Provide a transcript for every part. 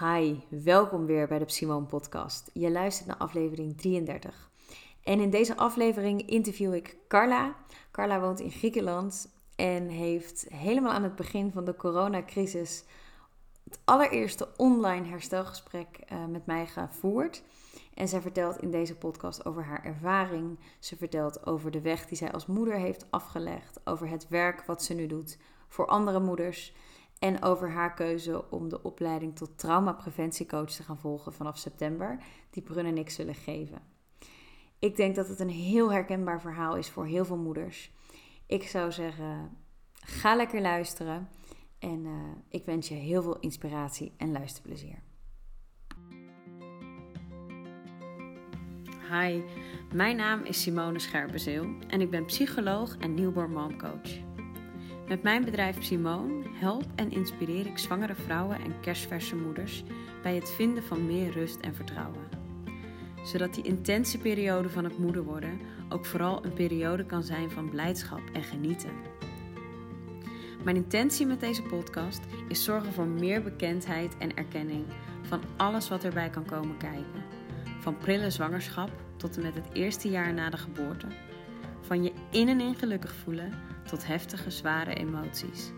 Hi, welkom weer bij de Simone Podcast. Je luistert naar aflevering 33. En in deze aflevering interview ik Carla. Carla woont in Griekenland en heeft helemaal aan het begin van de coronacrisis het allereerste online herstelgesprek uh, met mij gevoerd. En zij vertelt in deze podcast over haar ervaring. Ze vertelt over de weg die zij als moeder heeft afgelegd, over het werk wat ze nu doet voor andere moeders. En over haar keuze om de opleiding tot traumapreventiecoach te gaan volgen vanaf september, die Brun en ik zullen geven. Ik denk dat het een heel herkenbaar verhaal is voor heel veel moeders. Ik zou zeggen, ga lekker luisteren en uh, ik wens je heel veel inspiratie en luisterplezier. Hi, mijn naam is Simone Scherpenzeel en ik ben psycholoog en newborn momcoach. Met mijn bedrijf Simone help en inspireer ik zwangere vrouwen en kerstverse moeders bij het vinden van meer rust en vertrouwen. Zodat die intense periode van het moeder worden ook vooral een periode kan zijn van blijdschap en genieten. Mijn intentie met deze podcast is zorgen voor meer bekendheid en erkenning van alles wat erbij kan komen kijken. Van prille zwangerschap tot en met het eerste jaar na de geboorte. Van je in en in gelukkig voelen tot heftige, zware emoties.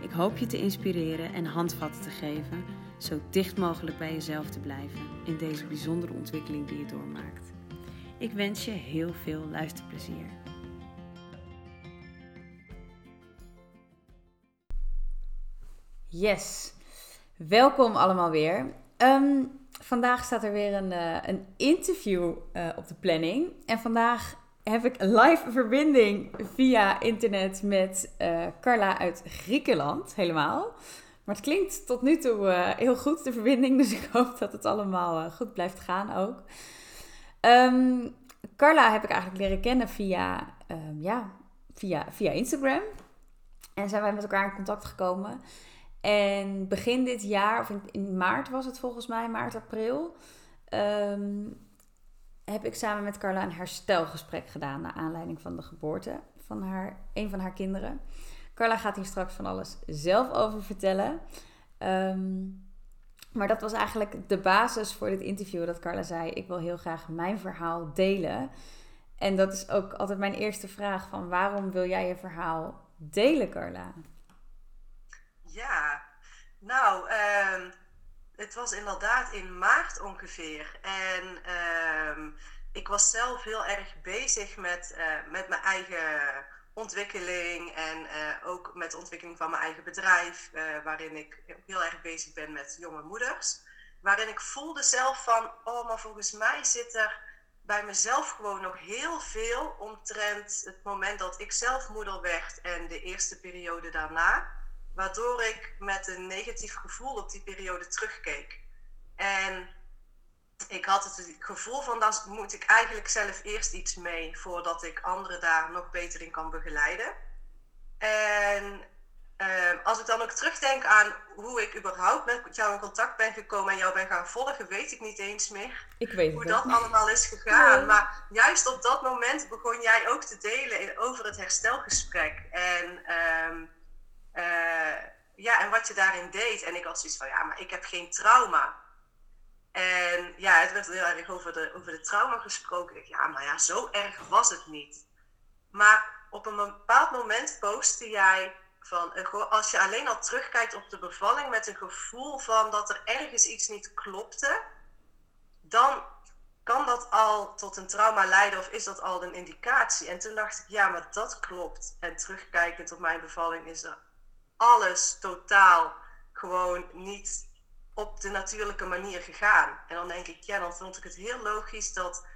Ik hoop je te inspireren en handvatten te geven, zo dicht mogelijk bij jezelf te blijven in deze bijzondere ontwikkeling die je doormaakt. Ik wens je heel veel luisterplezier. Yes, welkom allemaal weer. Ehm, vandaag staat er weer een, uh, een interview uh, op de planning. En vandaag heb ik live verbinding via internet met uh, Carla uit Griekenland, helemaal. Maar het klinkt tot nu toe uh, heel goed, de verbinding. Dus ik hoop dat het allemaal uh, goed blijft gaan ook. Um, Carla heb ik eigenlijk leren kennen via, um, ja, via, via Instagram. En zijn wij met elkaar in contact gekomen. En begin dit jaar, of in, maart was het volgens mij, maart, april... Um, heb ik samen met Carla een herstelgesprek gedaan naar aanleiding van de geboorte van haar, een van haar kinderen. Carla gaat hier straks van alles zelf over vertellen. Um, maar dat was eigenlijk de basis voor dit interview. Dat Carla zei: Ik wil heel graag mijn verhaal delen. En dat is ook altijd mijn eerste vraag: van waarom wil jij je verhaal delen, Carla? Ja, nou, uh, het was inderdaad in maart ongeveer. En uh, ik was zelf heel erg bezig met, uh, met mijn eigen ontwikkeling en uh, ook met de ontwikkeling van mijn eigen bedrijf, uh, waarin ik heel erg bezig ben met jonge moeders. Waarin ik voelde zelf van, oh, maar volgens mij zit er bij mezelf gewoon nog heel veel omtrent het moment dat ik zelf moeder werd en de eerste periode daarna waardoor ik met een negatief gevoel op die periode terugkeek. En ik had het gevoel van, dan moet ik eigenlijk zelf eerst iets mee voordat ik anderen daar nog beter in kan begeleiden. En uh, als ik dan ook terugdenk aan hoe ik überhaupt met jou in contact ben gekomen en jou ben gaan volgen, weet ik niet eens meer ik weet hoe dat allemaal is gegaan. Maar juist op dat moment begon jij ook te delen over het herstelgesprek. En uh, ja, en wat je daarin deed. En ik had zoiets van, ja, maar ik heb geen trauma. En ja, het werd heel erg over de, over de trauma gesproken. Ja, maar ja, zo erg was het niet. Maar op een bepaald moment postte jij van, als je alleen al terugkijkt op de bevalling met een gevoel van dat er ergens iets niet klopte, dan kan dat al tot een trauma leiden of is dat al een indicatie? En toen dacht ik, ja, maar dat klopt. En terugkijkend op mijn bevalling is er alles totaal gewoon niet op de natuurlijke manier gegaan. En dan denk ik, ja, dan vond ik het heel logisch dat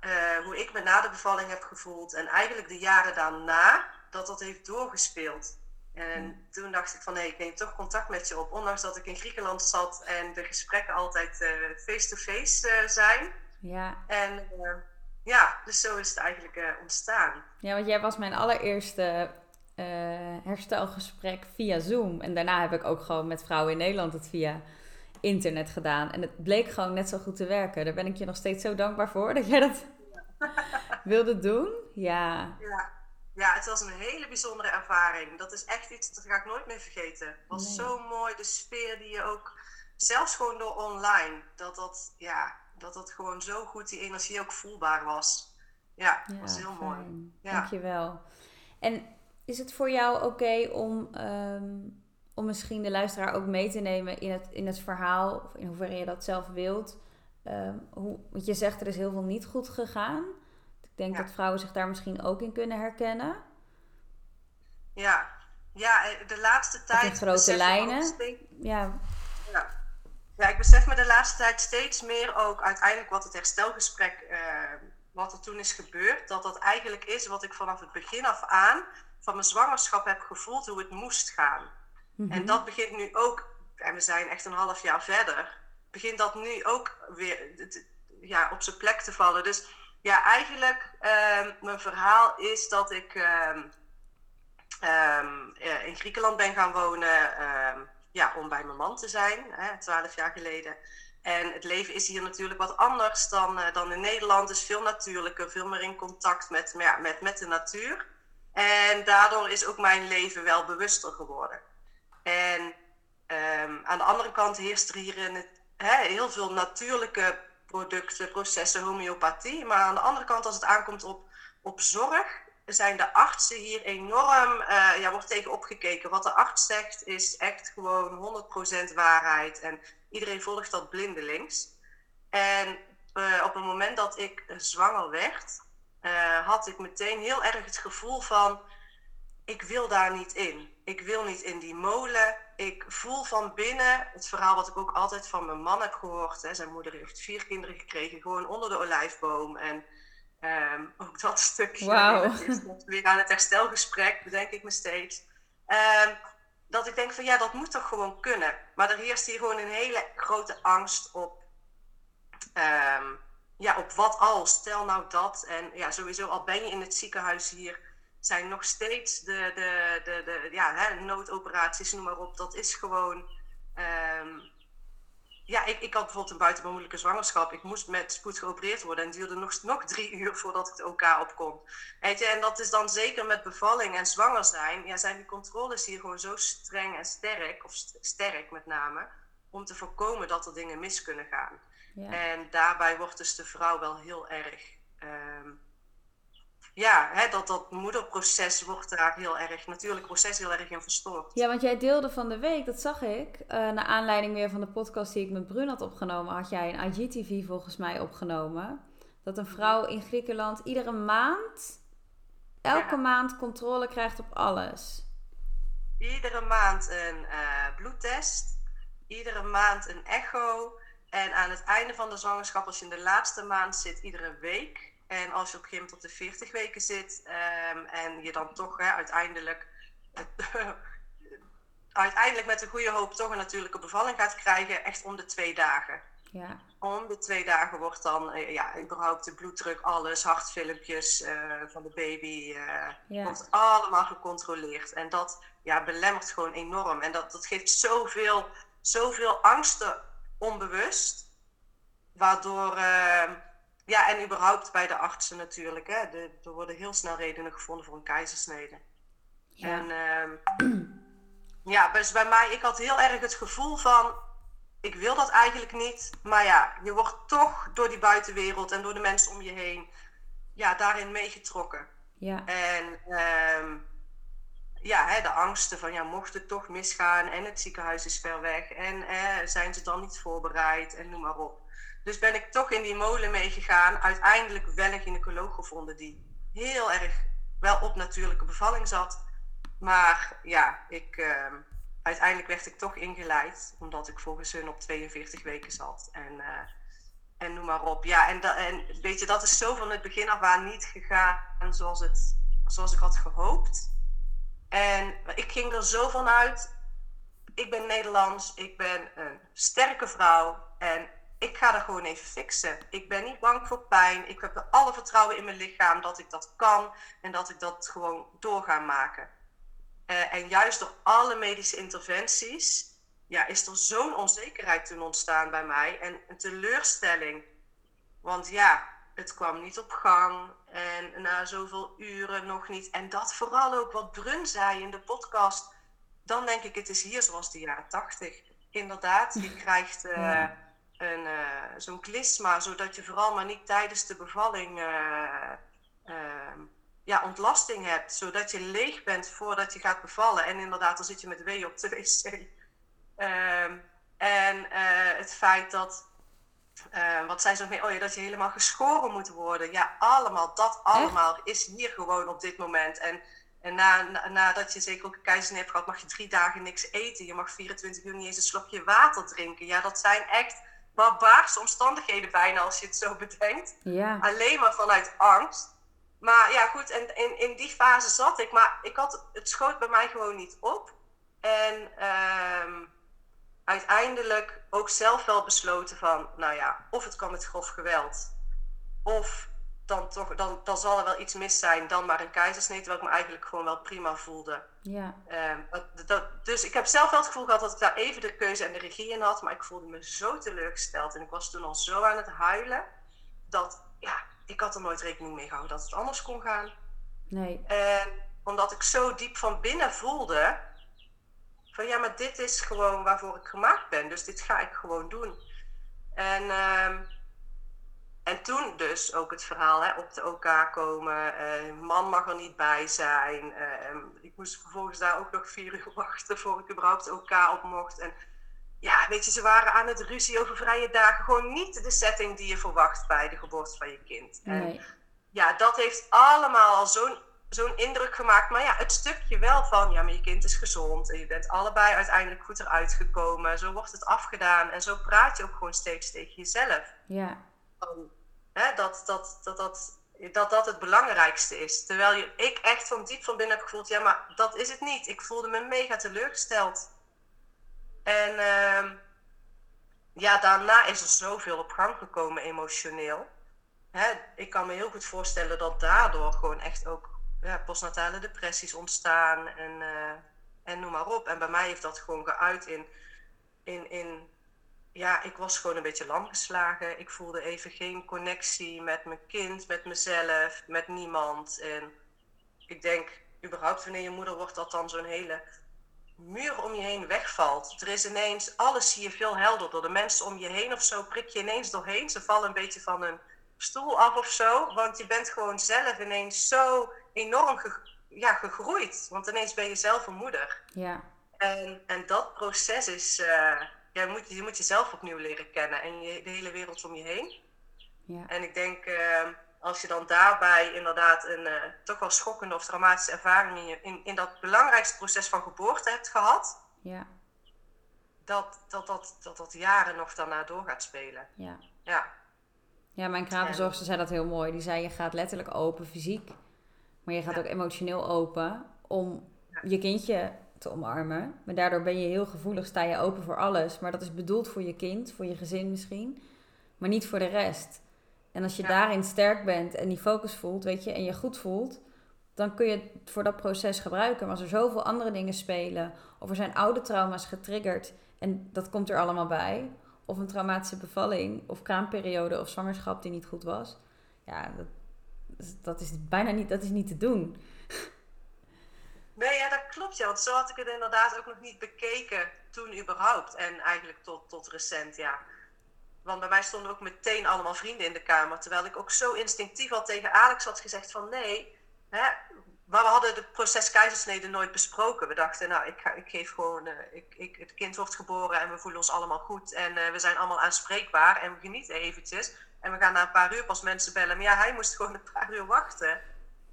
uh, hoe ik me na de bevalling heb gevoeld en eigenlijk de jaren daarna, dat dat heeft doorgespeeld. En hmm. toen dacht ik van, hé, ik neem toch contact met je op. Ondanks dat ik in Griekenland zat en de gesprekken altijd face-to-face uh, -face, uh, zijn. Ja. En ja, dus zo is het eigenlijk ontstaan. Ja, want jij was mijn allereerste uh, herstelgesprek via Zoom. En daarna heb ik ook gewoon met vrouwen in Nederland het via internet gedaan. En het bleek gewoon net zo goed te werken. Daar ben ik je nog steeds zo dankbaar voor dat jij dat wilde doen. Ja. ja. Ja, het was een hele bijzondere ervaring. Dat is echt iets dat ga ik nooit meer vergeten. Het was zo mooi, de sfeer die je ook zelfs gewoon door online, dat dat, ja, dat dat gewoon zo goed die energie ook voelbaar was. Ja, dat was heel mooi. Ja. Dankjewel. En is het voor jou oké om, ehm, om misschien de luisteraar ook mee te nemen in het, in het verhaal, of in hoeverre je dat zelf wilt? Um, hoe, want je zegt er is heel veel niet goed gegaan. Ik denk dat vrouwen zich daar misschien ook in kunnen herkennen. Ja, ja eh, de laatste tijd. in grote lijnen. ja. ja. Ja, ik besef me de laatste tijd steeds meer ook uiteindelijk wat het herstelgesprek, uh, wat er toen is gebeurd, dat dat eigenlijk is wat ik vanaf het begin af aan van mijn zwangerschap heb gevoeld hoe het moest gaan. En mhm. dat begint nu ook, en we zijn echt een half jaar verder, begint dat nu ook weer ja, op zijn plek te vallen. Dus ja, eigenlijk, uh, mijn verhaal is dat ik uh, in Griekenland ben gaan wonen ehm, ja, om bij mijn man te zijn, twaalf jaar geleden. En het leven is hier natuurlijk wat anders dan, uh, dan in Nederland. Is veel natuurlijker, veel meer in contact met, met, met de natuur. En daardoor is ook mijn leven wel bewuster geworden. En um, aan de andere kant heerst er hier in heel veel natuurlijke producten, processen, homeopathie. Maar aan de andere kant, als het aankomt op, op zorg, zijn de artsen hier enorm, uh, ja, wordt tegen opgekeken. Wat de arts zegt is echt gewoon 100% waarheid. En iedereen volgt dat blindelings. En uh, op het moment dat ik zwanger werd, uh, had ik meteen heel erg het gevoel van, ik wil daar niet in. Ik wil niet in die molen. Ik voel van binnen het verhaal wat ik ook altijd van mijn man heb gehoord. Hè. Zijn moeder heeft vier kinderen gekregen, gewoon onder de olijfboom. En um, ook dat stukje wow. weer aan het herstelgesprek, bedenk ik me steeds. Um, dat ik denk van ja, dat moet toch gewoon kunnen. Maar er heerst hier gewoon een hele grote angst op. Um, ja, op wat als, stel nou dat. En ja, sowieso al ben je in het ziekenhuis hier, zijn nog steeds de, de, de, de ja, hè, noodoperaties, noem maar op. Dat is gewoon. Um, ja, ik, ik had bijvoorbeeld een buitenbemoedelijke zwangerschap. Ik moest met spoed geopereerd worden en het duurde nog, nog drie uur voordat ik het OK op kon. Weet je, en dat is dan zeker met bevalling en zwanger zijn. Ja, zijn die controles hier gewoon zo streng en sterk, of sterk met name, om te voorkomen dat er dingen mis kunnen gaan. En daarbij wordt dus de vrouw wel heel erg. Uh, ja, hè, dat, dat moederproces wordt daar heel erg, natuurlijk proces heel erg in verstoord. Ja, want jij deelde van de week, dat zag ik, uh, naar aanleiding weer van de podcast die ik met Brun had opgenomen, had jij een IGTV volgens mij opgenomen. Dat een vrouw in Griekenland iedere maand, elke maand controle krijgt op alles. Iedere maand een uh, bloedtest, iedere maand een echo, en aan het einde van de zwangerschap, als je in de laatste maand zit, iedere week. En als je op een gegeven moment op de 40 weken zit um, en je dan toch hè, uiteindelijk, uiteindelijk met een goede hoop toch een natuurlijke bevalling gaat krijgen, echt om de twee dagen. Ja. Om de twee dagen wordt dan uh, ja, überhaupt de bloeddruk, alles, hartfilmpjes uh, van de baby, uh, ja. wordt allemaal gecontroleerd. En dat ja, belemmert gewoon enorm. En dat, dat geeft zoveel, zoveel angsten onbewust. Waardoor, uh, ja, en überhaupt bij de artsen natuurlijk, hè, de, er worden heel snel redenen gevonden voor een keizersnede. Ja. En uh, ja, dus bij mij, ik had heel erg het gevoel van, ik wil dat eigenlijk niet. Maar ja, je wordt toch door die buitenwereld en door de mensen om je heen, ja, daarin meegetrokken. Ja. En uh, ja, hè, de angsten van ja, mocht het toch misgaan en het ziekenhuis is ver weg en zijn ze dan niet voorbereid en noem maar op. Dus ben ik toch in die molen meegegaan. Uiteindelijk wel een gynaecoloog gevonden die heel erg wel op natuurlijke bevalling zat. Maar ja, ik, uh, uiteindelijk werd ik toch ingeleid, omdat ik volgens hun op 42 weken zat. En, uh, en noem maar op. Ja, en, en weet je, dat is zo van het begin af aan niet gegaan zoals, het, zoals ik had gehoopt. En ik ging er zo van uit. Ik ben Nederlands, ik ben een sterke vrouw en ik ga dat gewoon even fixen. Ik ben niet bang voor pijn. Ik heb er alle vertrouwen in mijn lichaam dat ik dat kan en dat ik dat gewoon door ga maken. Uh, en juist door alle medische interventies ja, is er zo'n onzekerheid toen ontstaan bij mij en een teleurstelling. Want ja, het kwam niet op gang en na zoveel uren nog niet. En dat vooral ook wat Brun zei in de podcast. Dan denk ik, het is hier zoals de jaren tachtig. inderdaad. Je krijgt uh, een, zo'n klisma, zodat je vooral maar niet tijdens de bevalling ja, ontlasting hebt. Zodat je leeg bent voordat je gaat bevallen. En inderdaad, dan zit je met wee op de wc. Ehm, en het feit dat uh, wat zei ze nog meer? Oh ja, dat je helemaal geschoren moet worden. Ja, allemaal, dat allemaal is hier gewoon op dit moment. En, en na, nadat je zeker ook een keizersnee hebt gehad, mag je drie dagen niks eten. Je mag 24 uur niet eens een slokje water drinken. Ja, dat zijn echt barbaarse omstandigheden bijna als je het zo bedenkt. Ja. Alleen maar vanuit angst. Maar ja, goed, en in, in die fase zat ik. Maar ik had, het schoot bij mij gewoon niet op. En... Uh, uiteindelijk ook zelf wel besloten van, nou ja, of het kan met grof geweld, of dan, toch, dan, dan zal er wel iets mis zijn, dan maar een keizersnee, terwijl ik me eigenlijk gewoon wel prima voelde. Ja. Ehm, dat, dus ik heb zelf wel het gevoel gehad dat ik daar even de keuze en de regie in had, maar ik voelde me zo teleurgesteld en ik was toen al zo aan het huilen, dat ja, ik had er nooit rekening mee gehouden dat het anders kon gaan. Nee. En omdat ik zo diep van binnen voelde, van ja, maar dit is gewoon waarvoor ik gemaakt ben. Dus dit ga ik gewoon doen. En, uh, en toen dus ook het verhaal hè, op de OK komen. Uh, man mag er niet bij zijn. Uh, ik moest vervolgens daar ook nog vier uur wachten voor ik überhaupt OK op mocht. En ja, weet je, ze waren aan het ruzie over vrije dagen. Gewoon niet de setting die je verwacht bij de geboorte van je kind. Nee. En ja, dat heeft allemaal al zo'n zo'n indruk gemaakt. Maar ja, het stukje wel van, ja, maar je kind is gezond en je bent allebei uiteindelijk goed eruit gekomen. Zo wordt het afgedaan en zo praat je ook gewoon steeds tegen jezelf. Ja. Hè, dat, dat, dat, dat, dat dat het belangrijkste is. Terwijl je, ik echt van diep van binnen heb gevoeld, ja, maar dat is het niet. Ik voelde me mega teleurgesteld. En uh, ja, daarna is er zoveel op gang gekomen emotioneel. Hè, ik kan me heel goed voorstellen dat daardoor gewoon echt ook ja, postnatale depressies ontstaan en, uh, en noem maar op. En bij mij heeft dat gewoon geuit in, in, in, ja, ik was gewoon een beetje lam geslagen. Ik voelde even geen connectie met mijn kind, met mezelf, met niemand. En ik denk, überhaupt wanneer je moeder wordt, dat dan zo'n hele muur om je heen wegvalt. Er is ineens, alles zie je veel helderder. De mensen om je heen of zo prik je ineens doorheen. Ze vallen een beetje van hun stoel af of zo. Want je bent gewoon zelf ineens zo enorm ja, gegroeid. Want ineens ben je zelf een moeder. Ja. En, en dat proces is, uh, ja, moet, je moet jezelf opnieuw leren kennen en je, de hele wereld om je heen. Ja. En ik denk, uh, als je dan daarbij inderdaad een uh, toch wel schokkende of traumatische ervaring in, je, in, in dat belangrijkste proces van geboorte hebt gehad, ja. dat, dat, dat, dat dat jaren nog daarna door gaat spelen. Ja. Ja, ja mijn kravenzorgster zei dat heel mooi. Die zei, je gaat letterlijk open fysiek maar je gaat ook emotioneel open om je kindje te omarmen. Maar daardoor ben je heel gevoelig, sta je open voor alles. Maar dat is bedoeld voor je kind, voor je gezin misschien. Maar niet voor de rest. En als je daarin sterk bent en die focus voelt, weet je, en je goed voelt, dan kun je het voor dat proces gebruiken. Maar als er zoveel andere dingen spelen, of er zijn oude trauma's getriggerd en dat komt er allemaal bij, of een traumatische bevalling, of kraamperiode, of zwangerschap die niet goed was, ja, dat, dat is bijna niet, dat is niet te doen. Klopt. Want zo had ik het inderdaad ook nog niet bekeken toen überhaupt. En eigenlijk tot, tot recent, ja. Want bij mij stonden ook meteen allemaal vrienden in de kamer. Terwijl ik ook zo instinctief al tegen Alex had gezegd van nee. Hè, maar we hadden het proces keizersnede nooit besproken. We dachten, nou, ik, ga, ik geef gewoon, uh, ik, ik, het kind wordt geboren en we voelen ons allemaal goed. En uh, we zijn allemaal aanspreekbaar en we genieten eventjes. En we gaan na een paar uur pas mensen bellen. Maar ja, hij moest gewoon een paar uur wachten.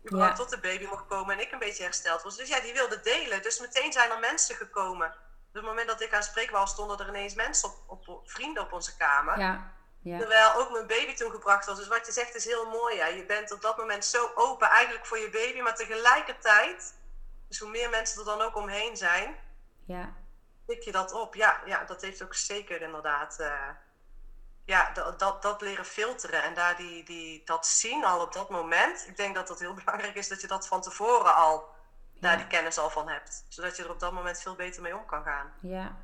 Ja. Tot de baby mocht komen en ik een beetje hersteld was. Dus ja, die wilde delen. Dus meteen zijn er mensen gekomen. Op het moment dat ik aan spreek was, stonden er ineens mensen op, op, vrienden op onze kamer. Ja. Ja. Terwijl ook mijn baby toen gebracht was. Dus wat je zegt is heel mooi. Ja. Je bent op dat moment zo open eigenlijk voor je baby. Maar tegelijkertijd, dus hoe meer mensen er dan ook omheen zijn, ja. pik je dat op. Ja, ja dat heeft ook zeker inderdaad... Uh, ja, dat, dat, dat leren filteren en daar die, die, dat zien al op dat moment. Ik denk dat dat heel belangrijk is dat je dat van tevoren al daar die kennis al van hebt. Zodat je er op dat moment veel beter mee om kan gaan. Ja.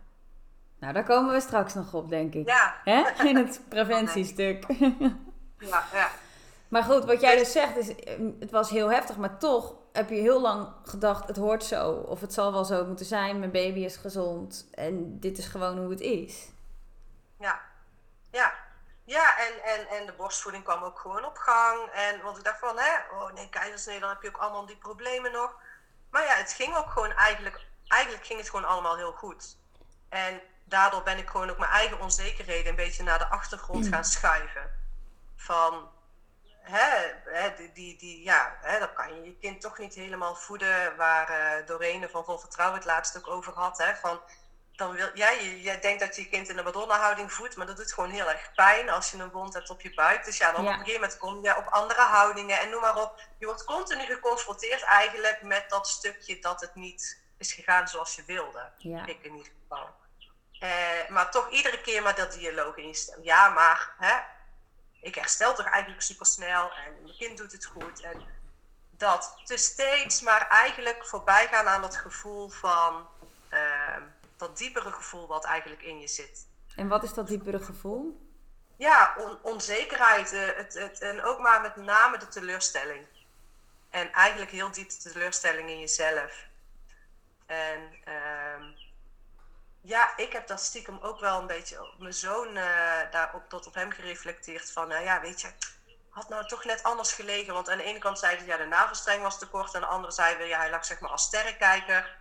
Nou, daar komen we straks nog op, denk ik. Ja. Hè? In het preventiestuk. ja, ja. Maar goed, wat jij dus zegt is, het was heel heftig, maar toch heb je heel lang gedacht, het hoort zo. Of het zal wel zo moeten zijn, mijn baby is gezond. En dit is gewoon hoe het is. Ja, ja. Ja, en, en, en de borstvoeding kwam ook gewoon op gang. En want ik dacht van, hè, oh nee, keizersnee, dan heb je ook allemaal die problemen nog. Maar ja, het ging ook gewoon eigenlijk, eigenlijk ging het gewoon allemaal heel goed. En daardoor ben ik gewoon ook mijn eigen onzekerheden een beetje naar de achtergrond gaan schuiven. Van, hè, hè, die, die, ja, hè, dan kan je je kind toch niet helemaal voeden. Waar uh, Dorene van Vol Vertrouwen het laatst ook over had. Hè, van, dan wil, ja, je, denkt dat je je kind in een Madonna-houding voedt, maar dat doet gewoon heel erg pijn als je een wond hebt op je buik. Dus ja, dan op een gegeven moment kom je op andere houdingen en noem maar op. Je wordt continu geconfronteerd eigenlijk met dat stukje dat het niet is gegaan zoals je wilde. Ja. Ik in ieder geval. Eh, maar toch iedere keer maar dat dialoog in je stem. Ja, maar hè, ik herstel toch eigenlijk super snel en mijn kind doet het goed. En dat. Dus steeds maar eigenlijk voorbij gaan aan dat gevoel van. Ehm, dat diepere gevoel wat eigenlijk in je zit. En wat is dat diepere gevoel? Ja, onzekerheid. Uh, het, het, en ook maar met name de teleurstelling. En eigenlijk heel diep de teleurstelling in jezelf. En uh, ja, ik heb dat stiekem ook wel een beetje op mijn zoon uh, daarop tot op hem gereflecteerd. Van, nou ja, weet je, had nou toch net anders gelegen. Want aan de ene kant zei hij, ja, de navelstreng was te kort. En aan de andere zei ja, hij lag zeg maar als sterrenkijker.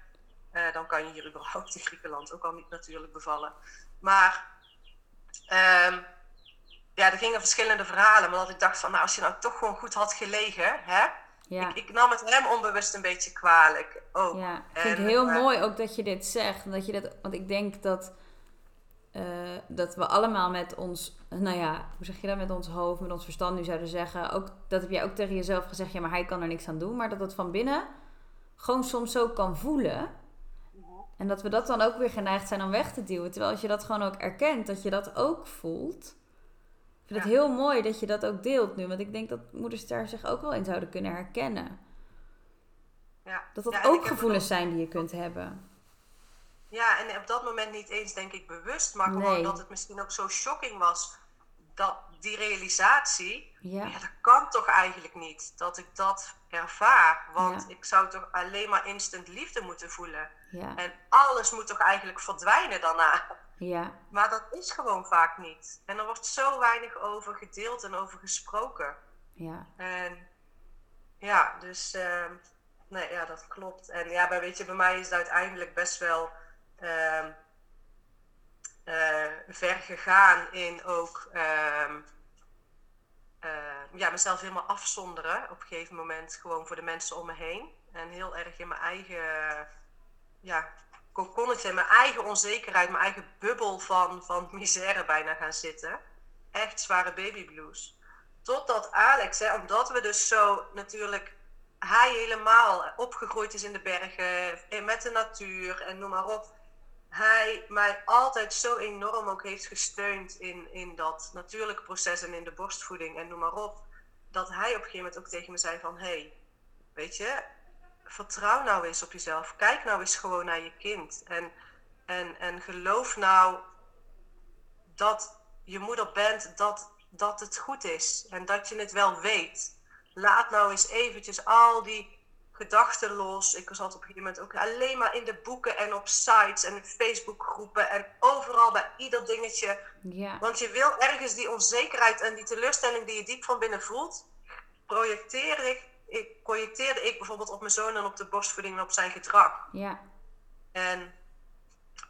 Uh, dan kan je hier überhaupt in Griekenland ook al niet natuurlijk bevallen. Maar uh, ja, er gingen verschillende verhalen. Maar dat ik dacht van, nou, als je nou toch gewoon goed had gelegen, hè? Ja. Ik, ik, nam het hem onbewust een beetje kwalijk ook. Ja, ik vind het heel uh, mooi ook dat je dit zegt. Dat je dit, want ik denk dat, uh, dat we allemaal met ons, nou ja, hoe zeg je dat, met ons hoofd, met ons verstand nu zouden zeggen. Ook, dat heb jij ook tegen jezelf gezegd, ja, maar hij kan er niks aan doen. Maar dat het van binnen gewoon soms zo kan voelen. En dat we dat dan ook weer geneigd zijn om weg te duwen. Terwijl als je dat gewoon ook erkent, dat je dat ook voelt. Ik vind het heel mooi dat je dat ook deelt nu. Want ik denk dat moeders daar zich ook wel in zouden kunnen herkennen. Ja. Dat dat ook gevoelens zijn die je kunt hebben. Ja, en op dat moment niet eens denk ik bewust. Maar gewoon dat het misschien ook zo shocking was. Dat die realisatie, ja. ja. dat kan toch eigenlijk niet. Dat ik dat ervaar. Want ik zou toch alleen maar instant liefde moeten voelen. Ja. En alles moet toch eigenlijk verdwijnen daarna. Ja. Maar dat is gewoon vaak niet. En er wordt zo weinig over gedeeld en over gesproken. Ja. En ja, dus uh, nee, ja, dat klopt. En ja, weet je, bij mij is het uiteindelijk best wel uh, uh, ver gegaan in ook ehm, ja, mezelf helemaal afzonderen op een gegeven moment gewoon voor de mensen om me heen. En heel erg in mijn eigen ja, kokonnetje, mijn eigen onzekerheid, mijn eigen bubbel van, van misère bijna gaan zitten. Echt zware baby blues. Totdat Alex, hè, omdat we dus zo natuurlijk, hij helemaal opgegroeid is in de bergen, met de natuur en noem maar op. Hij mij altijd zo enorm ook heeft gesteund in, in dat natuurlijke proces en in de borstvoeding en noem maar op. Dat hij op een gegeven moment ook tegen me zei van, hé, hey, weet je, vertrouw nou eens op jezelf. Kijk nou eens gewoon naar je kind. En, en, en geloof nou dat je moeder bent, dat, dat het goed is. En dat je het wel weet. Laat nou eens eventjes al die gedachten los. Ik zat op een gegeven moment ook alleen maar in de boeken en op sites en Facebookgroepen en overal bij ieder dingetje. Ja. Want je wil ergens die onzekerheid en die teleurstelling die je diep van binnen voelt, projecteer ik ik, projecteerde ik bijvoorbeeld op mijn zoon en op de borstvoeding en op zijn gedrag. Ja. En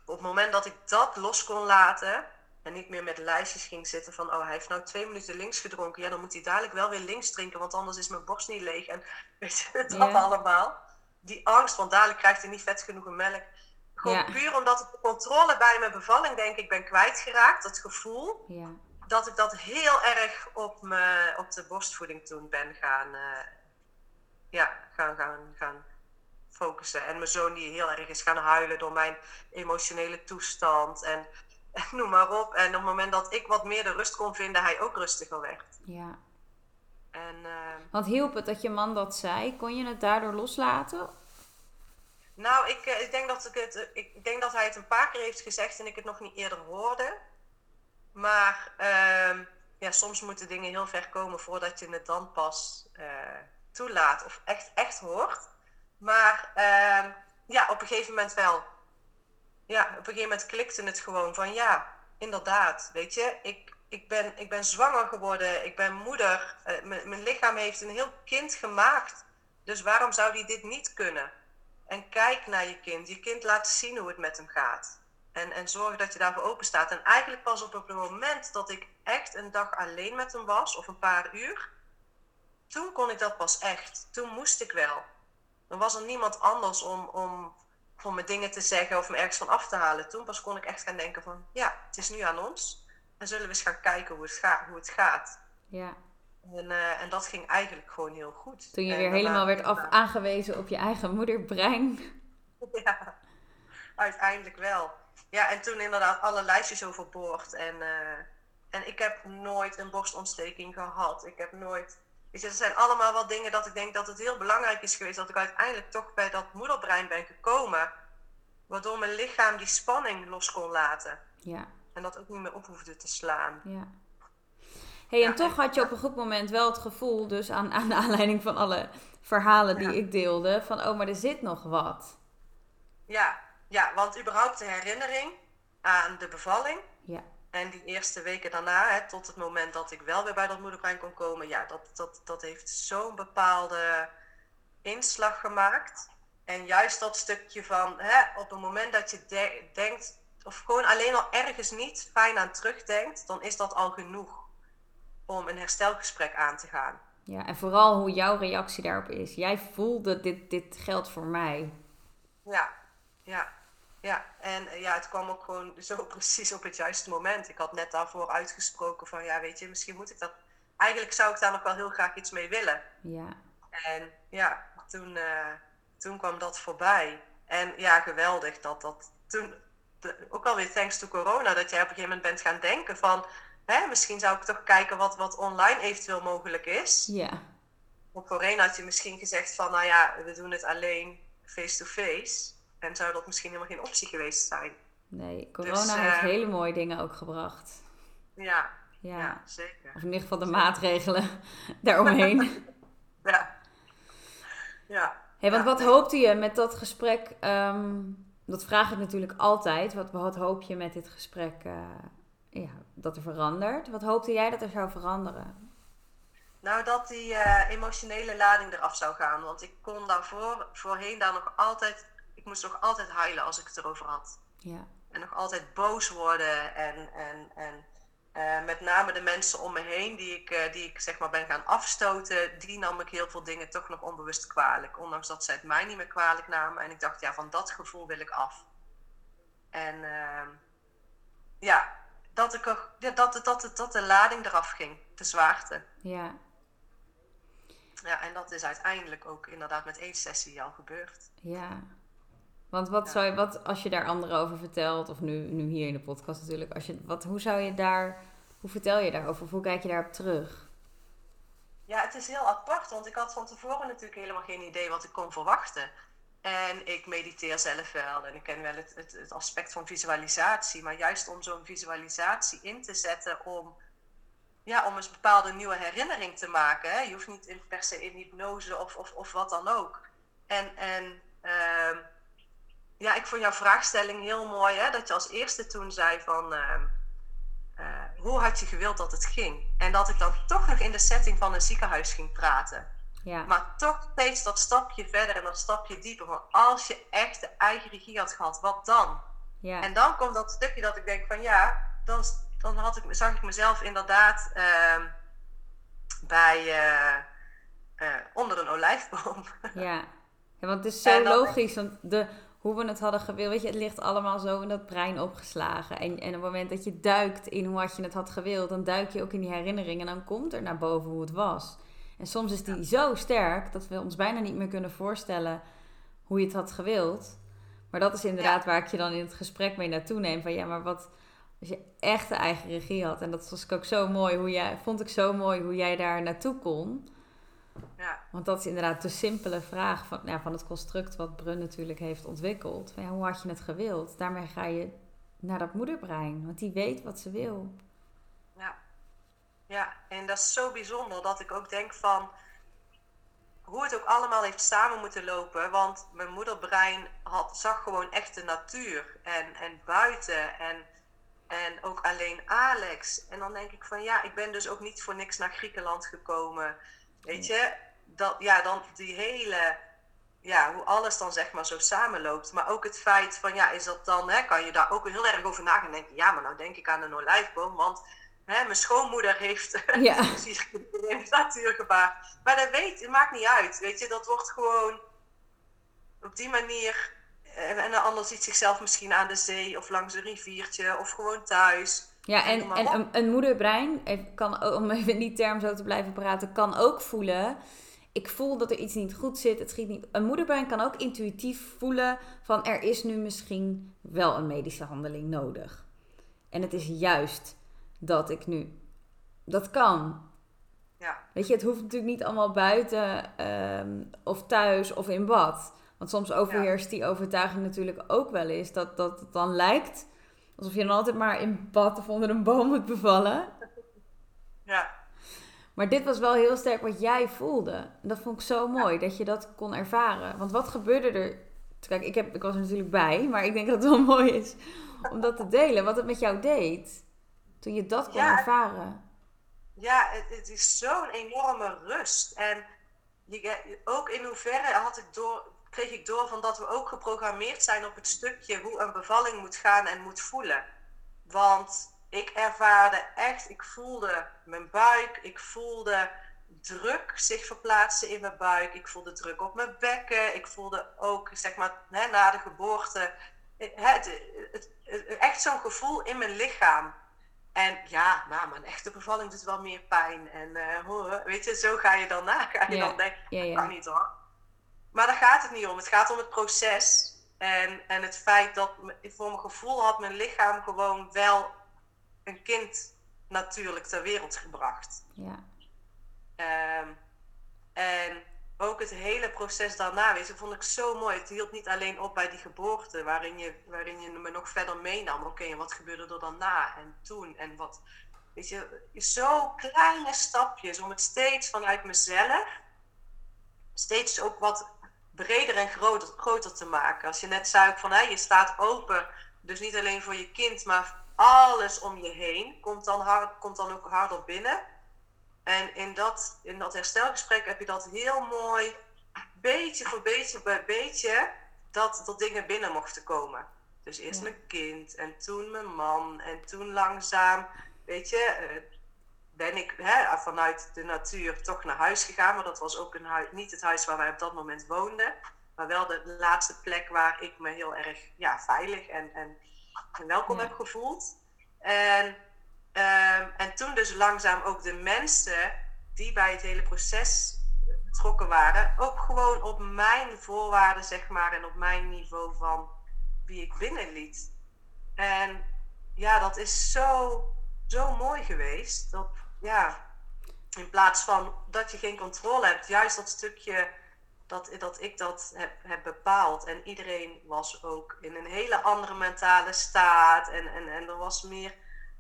op het moment dat ik dat los kon laten en niet meer met lijstjes ging zitten van, oh, hij heeft nou twee minuten links gedronken, ja, dan moet hij dadelijk wel weer links drinken, want anders is mijn borst niet leeg. En weet je, dat allemaal. Die angst, want dadelijk krijgt hij niet vet genoeg melk. Gewoon puur omdat ik de controle bij mijn bevalling, denk ik, ben kwijtgeraakt. Dat gevoel. Dat ik dat heel erg op, me, op de borstvoeding toen ben gaan, uh, ja, gaan, gaan, gaan focussen. En mijn zoon die heel erg is gaan huilen door mijn emotionele toestand. En noem maar op. En op het moment dat ik wat meer de rust kon vinden, hij ook rustiger werd. Ja. En, uh, Want hielp het dat je man dat zei? Kon je het daardoor loslaten? Nou, ik, eh, ik, denk dat ik, het, ik denk dat hij het een paar keer heeft gezegd en ik het nog niet eerder hoorde. Maar uh, ja, soms moeten dingen heel ver komen voordat je het dan pas uh, toelaat of echt, echt hoort. Maar ehm, ja, op een gegeven moment wel. Ja, op een gegeven moment klikte het gewoon van ja, inderdaad, weet je, ik, ik, ben, ik ben zwanger geworden, ik ben moeder, uh, mijn lichaam heeft een heel kind gemaakt. Dus waarom zou die dit niet kunnen? En kijk naar je kind. Je kind laat zien hoe het met hem gaat. En, en zorg dat je daarvoor open staat. En eigenlijk pas op het moment dat ik echt een dag alleen met hem was, of een paar uur, toen kon ik dat pas echt. Toen moest ik wel. Dan was er niemand anders om, om, om me dingen te zeggen of me ergens van af te halen. Toen pas kon ik echt gaan denken van, ja, het is nu aan ons. En zullen we eens gaan kijken hoe het, gaat. Hoe het gaat. Ja. En, uh, en dat ging eigenlijk gewoon heel goed. Toen je weer helemaal werd af, aangewezen op je eigen moederbrein. Ja, uiteindelijk wel. Ja, en toen inderdaad alle lijstjes overboord. En, uh, en ik heb nooit een borstontsteking gehad. Ik heb nooit Weet je, er zijn allemaal wel dingen dat ik denk dat het heel belangrijk is geweest dat ik uiteindelijk toch bij dat moederbrein ben gekomen. Waardoor mijn lichaam die spanning los kon laten. Ja. En dat ook niet meer op hoefde te slaan. Ja. hey, en toch had je op een goed moment wel het gevoel, dus aan, aan de aanleiding van alle verhalen die ik deelde, van oh, maar er zit nog wat. Ja, ja, want überhaupt de herinnering aan de bevalling. Ja. En die eerste weken daarna, hè, tot het moment dat ik wel weer bij dat moederbrein kon komen, ja, dat, dat, dat heeft zo'n bepaalde inslag gemaakt. En juist dat stukje van, hè, op het moment dat je denkt, of gewoon alleen al ergens niet fijn aan terugdenkt, dan is dat al genoeg om een herstelgesprek aan te gaan. Ja, en vooral hoe jouw reactie daarop is. Jij voelde dit, dit geldt voor mij. Ja, ja. Ja, en eh, ja, het kwam ook gewoon zo precies op het juiste moment. Ik had net daarvoor uitgesproken van, ja, weet je, misschien moet ik dat... Eigenlijk zou ik daar nog wel heel graag iets mee willen. Ja. En ja, toen, uh, toen kwam dat voorbij. En ja, geweldig dat dat toen... ook alweer thanks to corona, dat jij op een gegeven moment bent gaan denken van... Hè, misschien zou ik toch kijken wat, wat online eventueel mogelijk is. Ja. Op voorheen had je misschien gezegd van, nou ja, we doen het alleen face-to-face. -face. En zou dat misschien helemaal geen optie geweest zijn. Nee, corona dus, heeft uh, hele mooie dingen ook gebracht. Ja, ja, ja. zeker. Of in ieder geval de maatregelen daaromheen. ja. Ja. Hey, want ja, wat hoopte je met dat gesprek? Um, dat vraag ik natuurlijk altijd. Wat, wat hoop je met dit gesprek uh, ja, dat er verandert? Wat hoopte jij dat er zou veranderen? Nou, dat die uh, emotionele lading eraf zou gaan. Want ik kon daarvoor, voorheen daar nog altijd ik moest nog altijd huilen als ik het erover had. Ja. En nog altijd boos worden. En, en, en uh, met name de mensen om me heen die ik, uh, die ik zeg maar ben gaan afstoten, die nam ik heel veel dingen toch nog onbewust kwalijk. Ondanks dat zij het mij niet meer kwalijk namen. En ik dacht, ja, van dat gevoel wil ik af. En uh, ja, dat, ik ja, dat, dat, dat, dat de lading eraf ging, de zwaarte. Ja. Ja, en dat is uiteindelijk ook inderdaad met één sessie al gebeurd. Ja. Want wat zou je, wat, als je daar anderen over vertelt, of nu, nu hier in de podcast natuurlijk, als je, wat, hoe zou je daar, hoe vertel je daarover, of hoe kijk je daarop terug? Ja, het is heel apart, want ik had van tevoren natuurlijk helemaal geen idee wat ik kon verwachten. En ik mediteer zelf wel en ik ken wel het, het, het aspect van visualisatie, maar juist om zo'n visualisatie in te zetten om, ja, om een bepaalde nieuwe herinnering te maken. Hè? Je hoeft niet in, per se in hypnose of, of, of wat dan ook. En, en uh, ja, ik vond jouw vraagstelling heel mooi. Hè? Dat je als eerste toen zei van... Uh, uh, hoe had je gewild dat het ging? En dat ik dan toch nog in de setting van een ziekenhuis ging praten. Ja. Maar toch steeds dat stapje verder en dat stapje dieper. Van als je echt de eigen regie had gehad, wat dan? Ja. En dan komt dat stukje dat ik denk van ja, dan, dan had ik, zag ik mezelf inderdaad uh, bij, uh, onder een olijfboom. Ja. ja, want het is zo logisch. Want de, hoe we het hadden gewild. Weet je, het ligt allemaal zo in dat brein opgeslagen. En, en op het moment dat je duikt in hoe had je het had gewild, dan duik je ook in die herinnering en dan komt er naar boven hoe het was. En soms is die zo sterk dat we ons bijna niet meer kunnen voorstellen hoe je het had gewild. Maar dat is inderdaad waar ik je dan in het gesprek mee naartoe neem. Van ja, maar wat als je echt de eigen regie had. En dat was ook zo mooi hoe jij, vond ik zo mooi hoe jij daar naartoe kon. Ja. Want dat is inderdaad de simpele vraag van, ja, van het construct wat Brun natuurlijk heeft ontwikkeld. Ja, hoe had je het gewild? Daarmee ga je naar dat moederbrein, want die weet wat ze wil. Ja, ja en dat is zo bijzonder dat ik ook denk van, hoe het ook allemaal heeft samen moeten lopen. Want mijn moederbrein had, zag gewoon echt de natuur en, en buiten en, en ook alleen Alex. En dan denk ik van ja, ik ben dus ook niet voor niks naar Griekenland gekomen. Weet je, dat, ja, dan die hele, ja, hoe alles dan zeg maar zo samenloopt. Maar ook het feit van ja, is dat dan, hè, kan je daar ook heel erg over na gaan denken. Ja, maar nou denk ik aan een olijfboom, want Hè, mijn schoonmoeder heeft, ja. heeft natuurgevaar. Maar dat weet, het maakt niet uit. Weet je, dat wordt gewoon op die manier. Eh, en een ander ziet zichzelf misschien aan de zee of langs een riviertje of gewoon thuis. Ja, en, en een, een moederbrein, kan, om even in die term zo te blijven praten, kan ook voelen. Ik voel dat er iets niet goed zit. Het schiet niet. Een moederbrein kan ook intuïtief voelen van er is nu misschien wel een medische handeling nodig. En het is juist dat ik nu. Dat kan. Ja. Weet je, het hoeft natuurlijk niet allemaal buiten ehm, of thuis of in bad. Want soms overheerst die overtuiging natuurlijk ook wel eens. Dat, dat het dan lijkt alsof je dan altijd maar in bad of onder een boom moet bevallen. Ja. Maar dit was wel heel sterk wat jij voelde. dat vond ik zo mooi, dat je dat kon ervaren. Want wat gebeurde er? Kijk, ik, heb, ik was er natuurlijk bij, maar ik denk dat het wel mooi is om dat te delen. Wat het met jou deed. Toen je dat kon ervaren. Ja, het, het is zo'n enorme rust. En je, ook in hoeverre had ik door, kreeg ik door van dat we ook geprogrammeerd zijn op het stukje hoe een bevalling moet gaan en moet voelen. Want ik ervaarde echt, ik voelde mijn buik, ik voelde druk zich verplaatsen in mijn buik, ik voelde druk op mijn bekken, ik voelde ook, zeg maar, hè, na de geboorte, het, het, echt zo'n gevoel in mijn lichaam. En ja, nou, mijn echte bevalling doet wel meer pijn. En uh, weet je, zo ga je dan na. Ga je dan denken, ja. kan niet hoor. Maar daar gaat het niet om. Het gaat om het proces. En, en het feit dat voor mijn gevoel had mijn lichaam gewoon wel een kind natuurlijk ter wereld gebracht. Ja. Um, en ook het hele proces daarna, weet je, vond ik zo mooi. Het hield niet alleen op bij die geboorte, waarin je, waarin je me nog verder meenam. Oké, en wat gebeurde er dan na en toen en wat, weet je, zo kleine stapjes om het steeds vanuit mezelf, steeds ook wat breder en groter, groter te maken. Als je net zei van, hé, je staat open, dus niet alleen voor je kind, maar alles om je heen komt dan, hard, komt dan ook harder binnen. En in dat, in dat herstelgesprek heb je dat heel mooi, beetje voor beetje bij beetje, dat, dat dingen binnen mochten komen. Dus eerst mijn kind en toen mijn man en toen langzaam, weet je, eh, ben ik hè, vanuit de natuur toch naar huis gegaan. Maar dat was ook een huis, niet het huis waar wij op dat moment woonden. Maar wel de laatste plek waar ik me heel erg ja, veilig en, en, en welkom heb gevoeld. En Ehm, en toen dus langzaam ook de mensen die bij het hele proces betrokken waren, ook gewoon op mijn voorwaarden, zeg maar, en op mijn niveau van wie ik binnenliet. En ja, dat is zo, zo mooi geweest. Dat, ja, in plaats van dat je geen controle hebt, juist dat stukje dat, dat ik dat heb, heb bepaald. En iedereen was ook in een hele andere mentale staat. En, en, en er was meer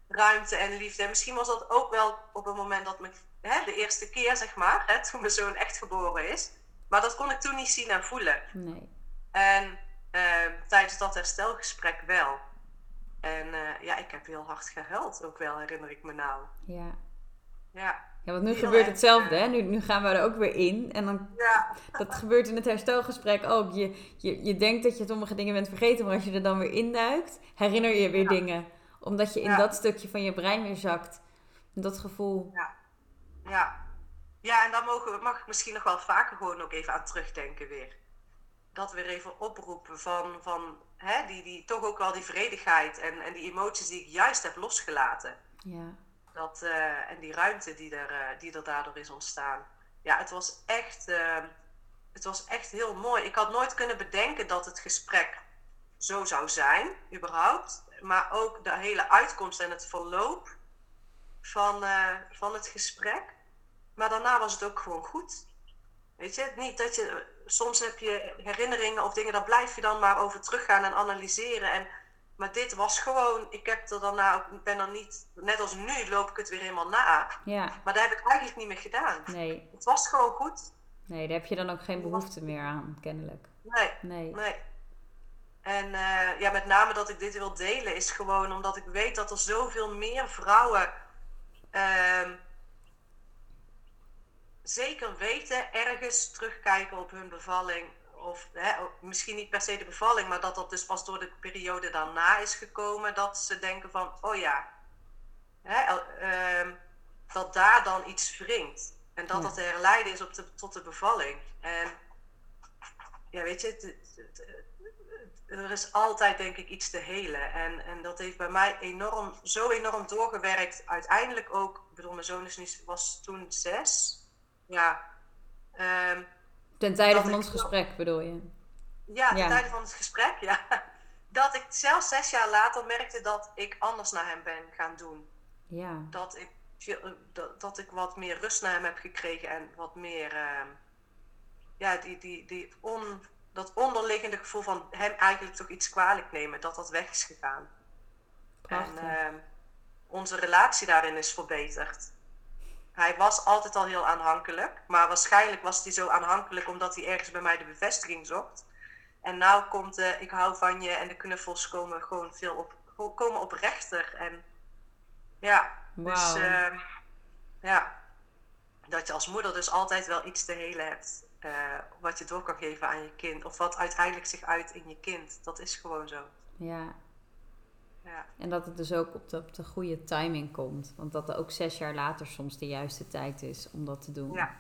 ruimte en liefde. En misschien was dat ook wel op het moment dat me, hè, de eerste keer, zeg maar, hè, toen mijn zoon echt geboren is. Maar dat kon ik toen niet zien en voelen. Nee. En uh, tijdens dat herstelgesprek wel. En uh, ja, ik heb heel hard gehuild ook wel, herinner ik me nou. Ja. Ja. Ja, want nu gebeurt hetzelfde, hè? Nu, nu gaan we er ook weer in. En dan, ja. dat gebeurt in het herstelgesprek ook. Je, je, je denkt dat je sommige dingen bent vergeten, maar als je er dan weer induikt, herinner je weer dingen omdat je in dat stukje van je brein weer zakt. Dat gevoel. Ja. Ja. Ja, en dan mogen, mag ik misschien nog wel vaker gewoon ook even aan terugdenken weer. Dat weer even oproepen van, van hè, die, die, toch ook wel die vredigheid en, en die emoties die ik juist heb losgelaten. Ja. Dat, uh, en die ruimte die er, uh, die er daardoor is ontstaan. Ja, het was echt, uh, het was echt heel mooi. Ik had nooit kunnen bedenken dat het gesprek zo zou zijn, überhaupt maar ook de hele uitkomst en het verloop van, uh, van het gesprek. Maar daarna was het ook gewoon goed. Weet je, niet dat je, soms heb je herinneringen of dingen, daar blijf je dan maar over teruggaan en analyseren. En, maar dit was gewoon, ik heb er daarna ook, ben er niet, net als nu loop ik het weer helemaal na. Ja. Maar daar heb ik eigenlijk niet meer gedaan. Nee. Het was gewoon goed. Nee, daar heb je dan ook geen behoefte meer aan, kennelijk. Nee. Nee. nee. En eh, ja, met name dat ik dit wil delen is gewoon omdat ik weet dat er zoveel meer vrouwen ehm, zeker weten ergens terugkijken op hun bevalling. Of hè, misschien niet per se de bevalling, maar dat dat dus pas door de periode daarna is gekomen. Dat ze denken van, oh ja, hè, ehm, dat daar dan iets wringt. En dat dat te herleiden is op de, tot de bevalling. En ja, weet je, er is altijd denk ik iets te helen. En, en dat heeft bij mij enorm, zo enorm doorgewerkt. Uiteindelijk ook, ik bedoel, mijn zoon is nu, was toen zes. Ja. Um, ten tijde van ons gesprek bedoel je? Ja, ten tijde van het gesprek, ja. Dat ik zelfs zes jaar later merkte dat ik anders naar hem ben gaan doen. Ja. Dat ik, dat, dat ik wat meer rust naar hem heb gekregen en wat meer, uh, ja, die, die, die on, dat onderliggende gevoel van hem eigenlijk toch iets kwalijk nemen, dat dat weg is gegaan. Prachtig. En uh, onze relatie daarin is verbeterd. Hij was altijd al heel aanhankelijk, maar waarschijnlijk was hij zo aanhankelijk omdat hij ergens bij mij de bevestiging zocht. En nou komt de ik hou van je en de knuffels komen gewoon veel op, komen oprechter. En ja, dus uh, ja, dat je als moeder dus altijd wel iets te helen hebt. Uh, wat je door kan geven aan je kind. Of wat uiteindelijk zich uit in je kind. Dat is gewoon zo. Ja, ja. En dat het dus ook op de, op de goede timing komt. Want dat er ook zes jaar later soms de juiste tijd is om dat te doen. Ja,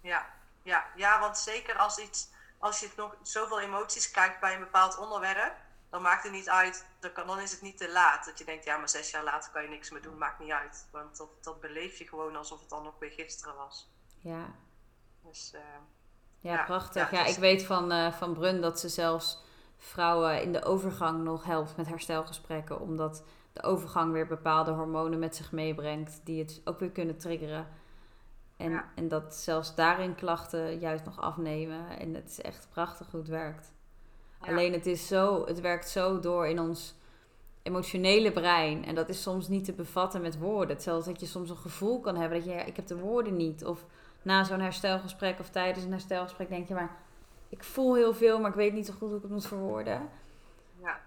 ja, ja. ja want zeker als, iets, als je nog zoveel emoties kijkt bij een bepaald onderwerp, dan maakt het niet uit, dan, kan, dan is het niet te laat. Dat je denkt, ja, maar zes jaar later kan je niks meer doen, maakt niet uit. Want dat, dat beleef je gewoon alsof het dan nog weer gisteren was. Ja. Dus, uh, ja, prachtig. Ja, dus ik weet van, uh, van Brun dat ze zelfs vrouwen in de overgang nog helpt met herstelgesprekken. Omdat de overgang weer bepaalde hormonen met zich meebrengt die het ook weer kunnen triggeren. En, en dat zelfs daarin klachten juist nog afnemen. En het is echt prachtig hoe het werkt. Alleen het is zo, het werkt zo door in ons emotionele brein. En dat is soms niet te bevatten met woorden. Hetzelfde dat je soms een gevoel kan hebben dat je, ja, ik heb de woorden niet. Of na zo'n herstelgesprek of tijdens een herstelgesprek denk je maar, ik voel heel veel, maar ik weet niet zo goed hoe ik het moet verwoorden. Ja.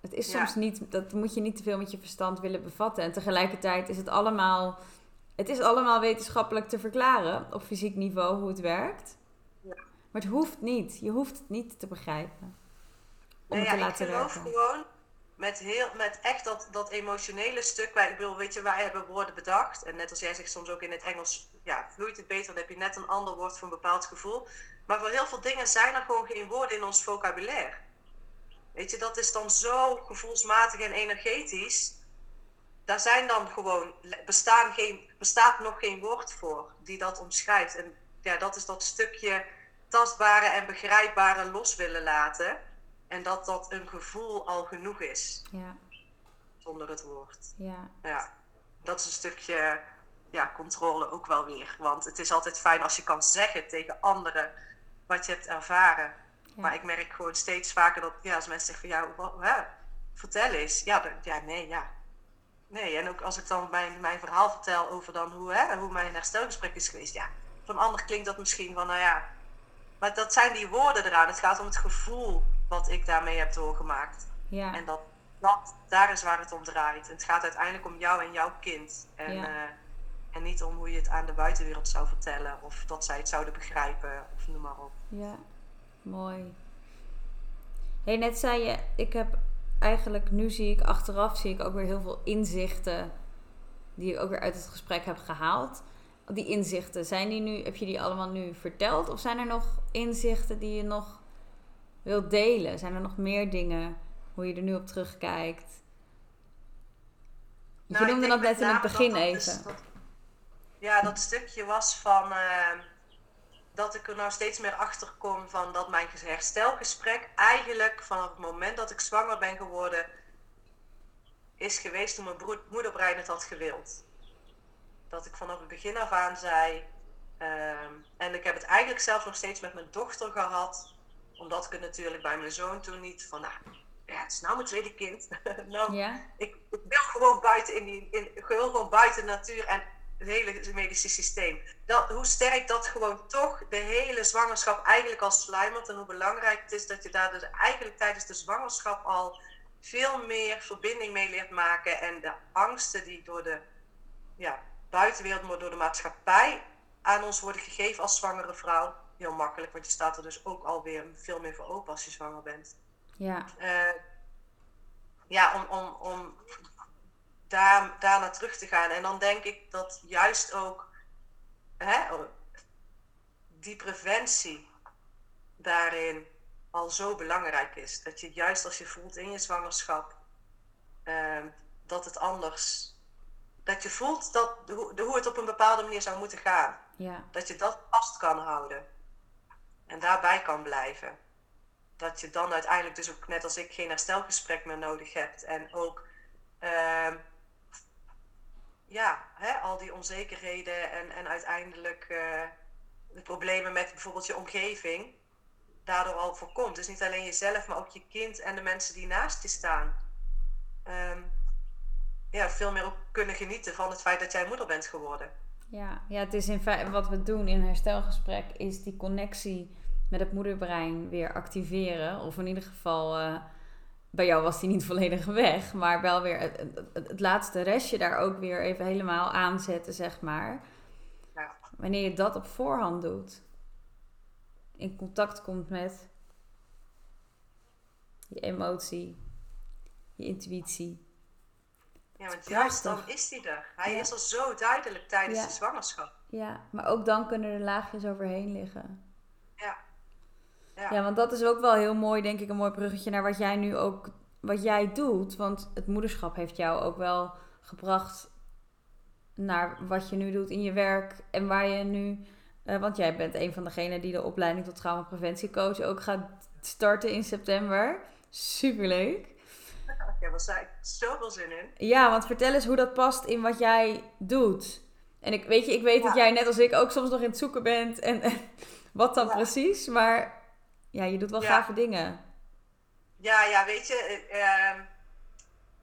Het is soms niet, dat moet je niet te veel met je verstand willen bevatten. En tegelijkertijd is het allemaal, het is allemaal wetenschappelijk te verklaren op fysiek niveau hoe het werkt. Ja. Maar het hoeft niet. Je hoeft het niet te begrijpen. Om het te laten ik geloof gewoon met, heel, met echt dat, dat emotionele stuk. Wij, ik bedoel, weet je, wij hebben woorden bedacht. En net als jij zegt soms ook in het Engels, ja, vloeit het beter. Dan heb je net een ander woord voor een bepaald gevoel. Maar voor heel veel dingen zijn er gewoon geen woorden in ons vocabulaire. Weet je, dat is dan zo gevoelsmatig en energetisch. Daar zijn dan gewoon, bestaan geen, bestaat nog geen woord voor die dat omschrijft. En ja, dat is dat stukje tastbare en begrijpbare los willen laten. En dat dat een gevoel al genoeg is. Ja. Zonder het woord. Ja. ja. Dat is een stukje ja, controle ook wel weer. Want het is altijd fijn als je kan zeggen tegen anderen wat je hebt ervaren. Maar ik merk gewoon steeds vaker dat ja, als mensen zeggen van ja, wat, hè, vertel eens. Ja, ja, nee, ja. Nee, en ook als ik dan mijn, mijn verhaal vertel over dan hoe, hè, hoe mijn herstelgesprek is geweest. Ja, van ander klinkt dat misschien van nou ja. Maar dat zijn die woorden eraan. Het gaat om het gevoel wat ik daarmee heb doorgemaakt. Ja. En dat, dat, daar is waar het om draait. Het gaat uiteindelijk om jou en jouw kind. En, ja. uh, en niet om hoe je het aan de buitenwereld zou vertellen. Of dat zij het zouden begrijpen. Of noem maar op. Ja, mooi. Hey, net zei je, ik heb eigenlijk, nu zie ik achteraf, zie ik ook weer heel veel inzichten. Die ik ook weer uit het gesprek heb gehaald. Die inzichten, zijn die nu, heb je die allemaal nu verteld? Of zijn er nog inzichten die je nog wilt delen? Zijn er nog meer dingen hoe je er nu op terugkijkt? Nou, je noemde dat net in het begin even. Ja, dat stukje was van uh, dat ik er nou steeds meer achter kom van dat mijn herstelgesprek eigenlijk vanaf het moment dat ik zwanger ben geworden is geweest toen mijn moederbrein het had gewild. Dat ik vanaf het begin af aan zei, uh, en ik heb het eigenlijk zelfs nog steeds met mijn dochter gehad, omdat ik het natuurlijk bij mijn zoon toen niet van, nou, ja, het is nou mijn tweede kind. nou, ja. ik, ik, wil gewoon buiten in die, in, ik wil gewoon buiten natuur en hele medische systeem. Dat, hoe sterk dat gewoon toch de hele zwangerschap eigenlijk al sluimert. En hoe belangrijk het is dat je daar dus eigenlijk tijdens de zwangerschap al veel meer verbinding mee leert maken. En de angsten die door de ja, buitenwereld, maar door de maatschappij aan ons worden gegeven als zwangere vrouw. Heel makkelijk, want je staat er dus ook alweer veel meer voor open als je zwanger bent. Ja. Uh, ja, om, om, om daar, daar naar terug te gaan. En dan denk ik dat juist ook hè, die preventie daarin al zo belangrijk is. Dat je juist als je voelt in je zwangerschap uh, dat het anders. Dat je voelt dat, de, hoe het op een bepaalde manier zou moeten gaan. Ja. Dat je dat vast kan houden. En daarbij kan blijven. Dat je dan uiteindelijk dus ook net als ik geen herstelgesprek meer nodig hebt. En ook uh, ja, hè, al die onzekerheden en, en uiteindelijk uh, de problemen met bijvoorbeeld je omgeving daardoor al voorkomt. Dus niet alleen jezelf, maar ook je kind en de mensen die naast je staan. Um, ja, veel meer ook kunnen genieten van het feit dat jij moeder bent geworden. Ja, ja het is in feite wat we doen in herstelgesprek, is die connectie met het moederbrein weer activeren. Of in ieder geval, uh, bij jou was die niet volledig weg, maar wel weer het, het, het, laatste restje daar ook weer even helemaal aanzetten, zeg maar. Ja. Wanneer je dat op voorhand doet, in contact komt met je emotie, je intuïtie. Ja, want juist dan is hij er. Hij is al zo duidelijk tijdens ja. de zwangerschap. Ja, maar ook dan kunnen er laagjes overheen liggen. Ja. ja. Ja, want dat is ook wel heel mooi, denk ik, een mooi bruggetje naar wat jij nu ook, wat jij doet. Want het moederschap heeft jou ook wel gebracht naar wat je nu doet in je werk en waar je nu uh, want jij bent een van degenen die de opleiding tot traumapreventiecoach ook gaat starten in september. Superleuk. Ja, zei ik zoveel zin in. Ja, want vertel eens hoe dat past in wat jij doet. En ik weet je, ik weet dat jij net als ik ook soms nog in het zoeken bent en, en wat dan precies, maar ja, je doet wel gave dingen. Ja, ja, weet je, uh,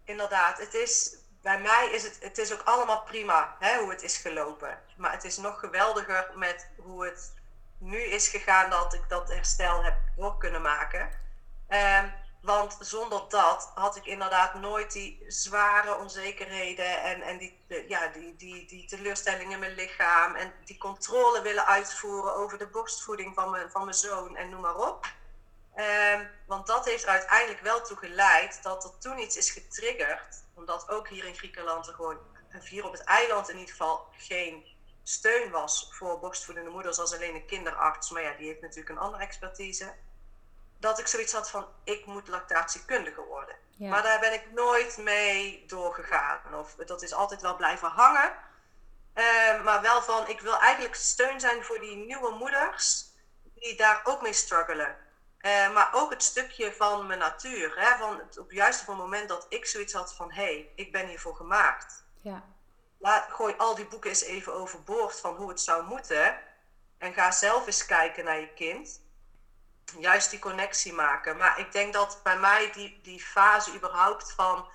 inderdaad, het is bij mij is het, het is ook allemaal prima hè, hoe het is gelopen. Maar het is nog geweldiger met hoe het nu is gegaan dat ik dat herstel heb door kunnen maken. Um, want zonder dat had ik inderdaad nooit die zware onzekerheden en, en die, ja, die, die, die teleurstellingen in mijn lichaam en die controle willen uitvoeren over de borstvoeding van mijn, van mijn zoon en noem maar op. Um, want dat heeft er uiteindelijk wel toe geleid dat er toen iets is getriggerd omdat ook hier in Griekenland er gewoon, hier op het eiland in ieder geval, geen steun was voor borstvoedende moeders als alleen een kinderarts. Maar ja, die heeft natuurlijk een andere expertise. Dat ik zoiets had van, ik moet lactatiekundige worden. Maar daar ben ik nooit mee doorgegaan. Of dat is altijd wel blijven hangen. Uh, maar wel van, ik wil eigenlijk steun zijn voor die nieuwe moeders die daar ook mee struggelen. Uh, maar ook het stukje van mijn natuur. Hè? Van het, op juist op het moment dat ik zoiets had van... hé, hey, ik ben hiervoor gemaakt. Ja. Laat, gooi al die boeken eens even overboord van hoe het zou moeten. En ga zelf eens kijken naar je kind. Juist die connectie maken. Maar ik denk dat bij mij die, die fase überhaupt van...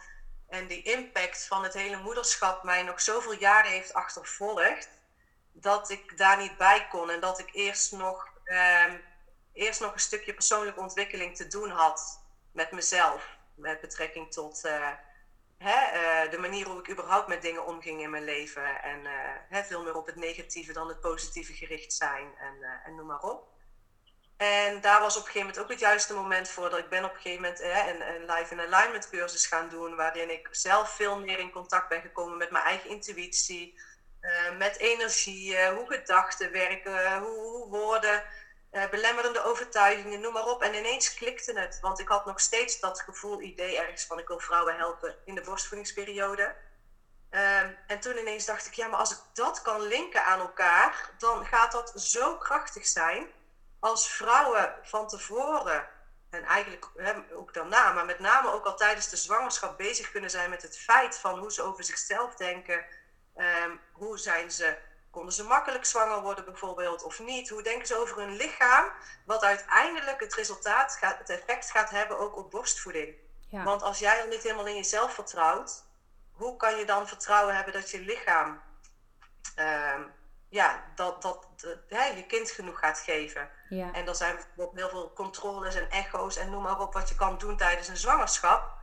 en die impact van het hele moederschap... mij nog zoveel jaren heeft achtervolgd... dat ik daar niet bij kon. En dat ik eerst nog... Uh, eerst nog een stukje persoonlijke ontwikkeling te doen had met mezelf. Met betrekking tot uh, hè, uh, de manier hoe ik überhaupt met dingen omging in mijn leven. En uh, hè, veel meer op het negatieve dan het positieve gericht zijn en, en noem maar op. En daar was op een gegeven moment ook het juiste moment voor. Dat ik ben op een gegeven moment hè, een, een live in alignment cursus gaan doen. Waarin ik zelf veel meer in contact ben gekomen met mijn eigen intuïtie. met energie, hoe gedachten werken, hoe, hoe woorden uh, belemmerende overtuigingen, noem maar op. En ineens klikte het, want ik had nog steeds dat gevoel, idee ergens van ik wil vrouwen helpen in de borstvoedingsperiode. Ehm, en toen ineens dacht ik, ja, maar als ik dat kan linken aan elkaar, dan gaat dat zo krachtig zijn als vrouwen van tevoren, en eigenlijk ook daarna, maar met name ook al tijdens de zwangerschap bezig kunnen zijn met het feit van hoe ze over zichzelf denken, um, hoe zijn ze Konden ze makkelijk zwanger worden bijvoorbeeld of niet? Hoe denken ze over hun lichaam? Wat uiteindelijk het resultaat, gaat, het effect gaat hebben ook op borstvoeding. Ja. Want als jij al niet helemaal in jezelf vertrouwt, hoe kan je dan vertrouwen hebben dat je lichaam ehm, ja, dat, dat hè, je kind genoeg gaat geven. Ja. En er zijn bijvoorbeeld heel veel controles en echo's en noem maar op wat je kan doen tijdens een zwangerschap.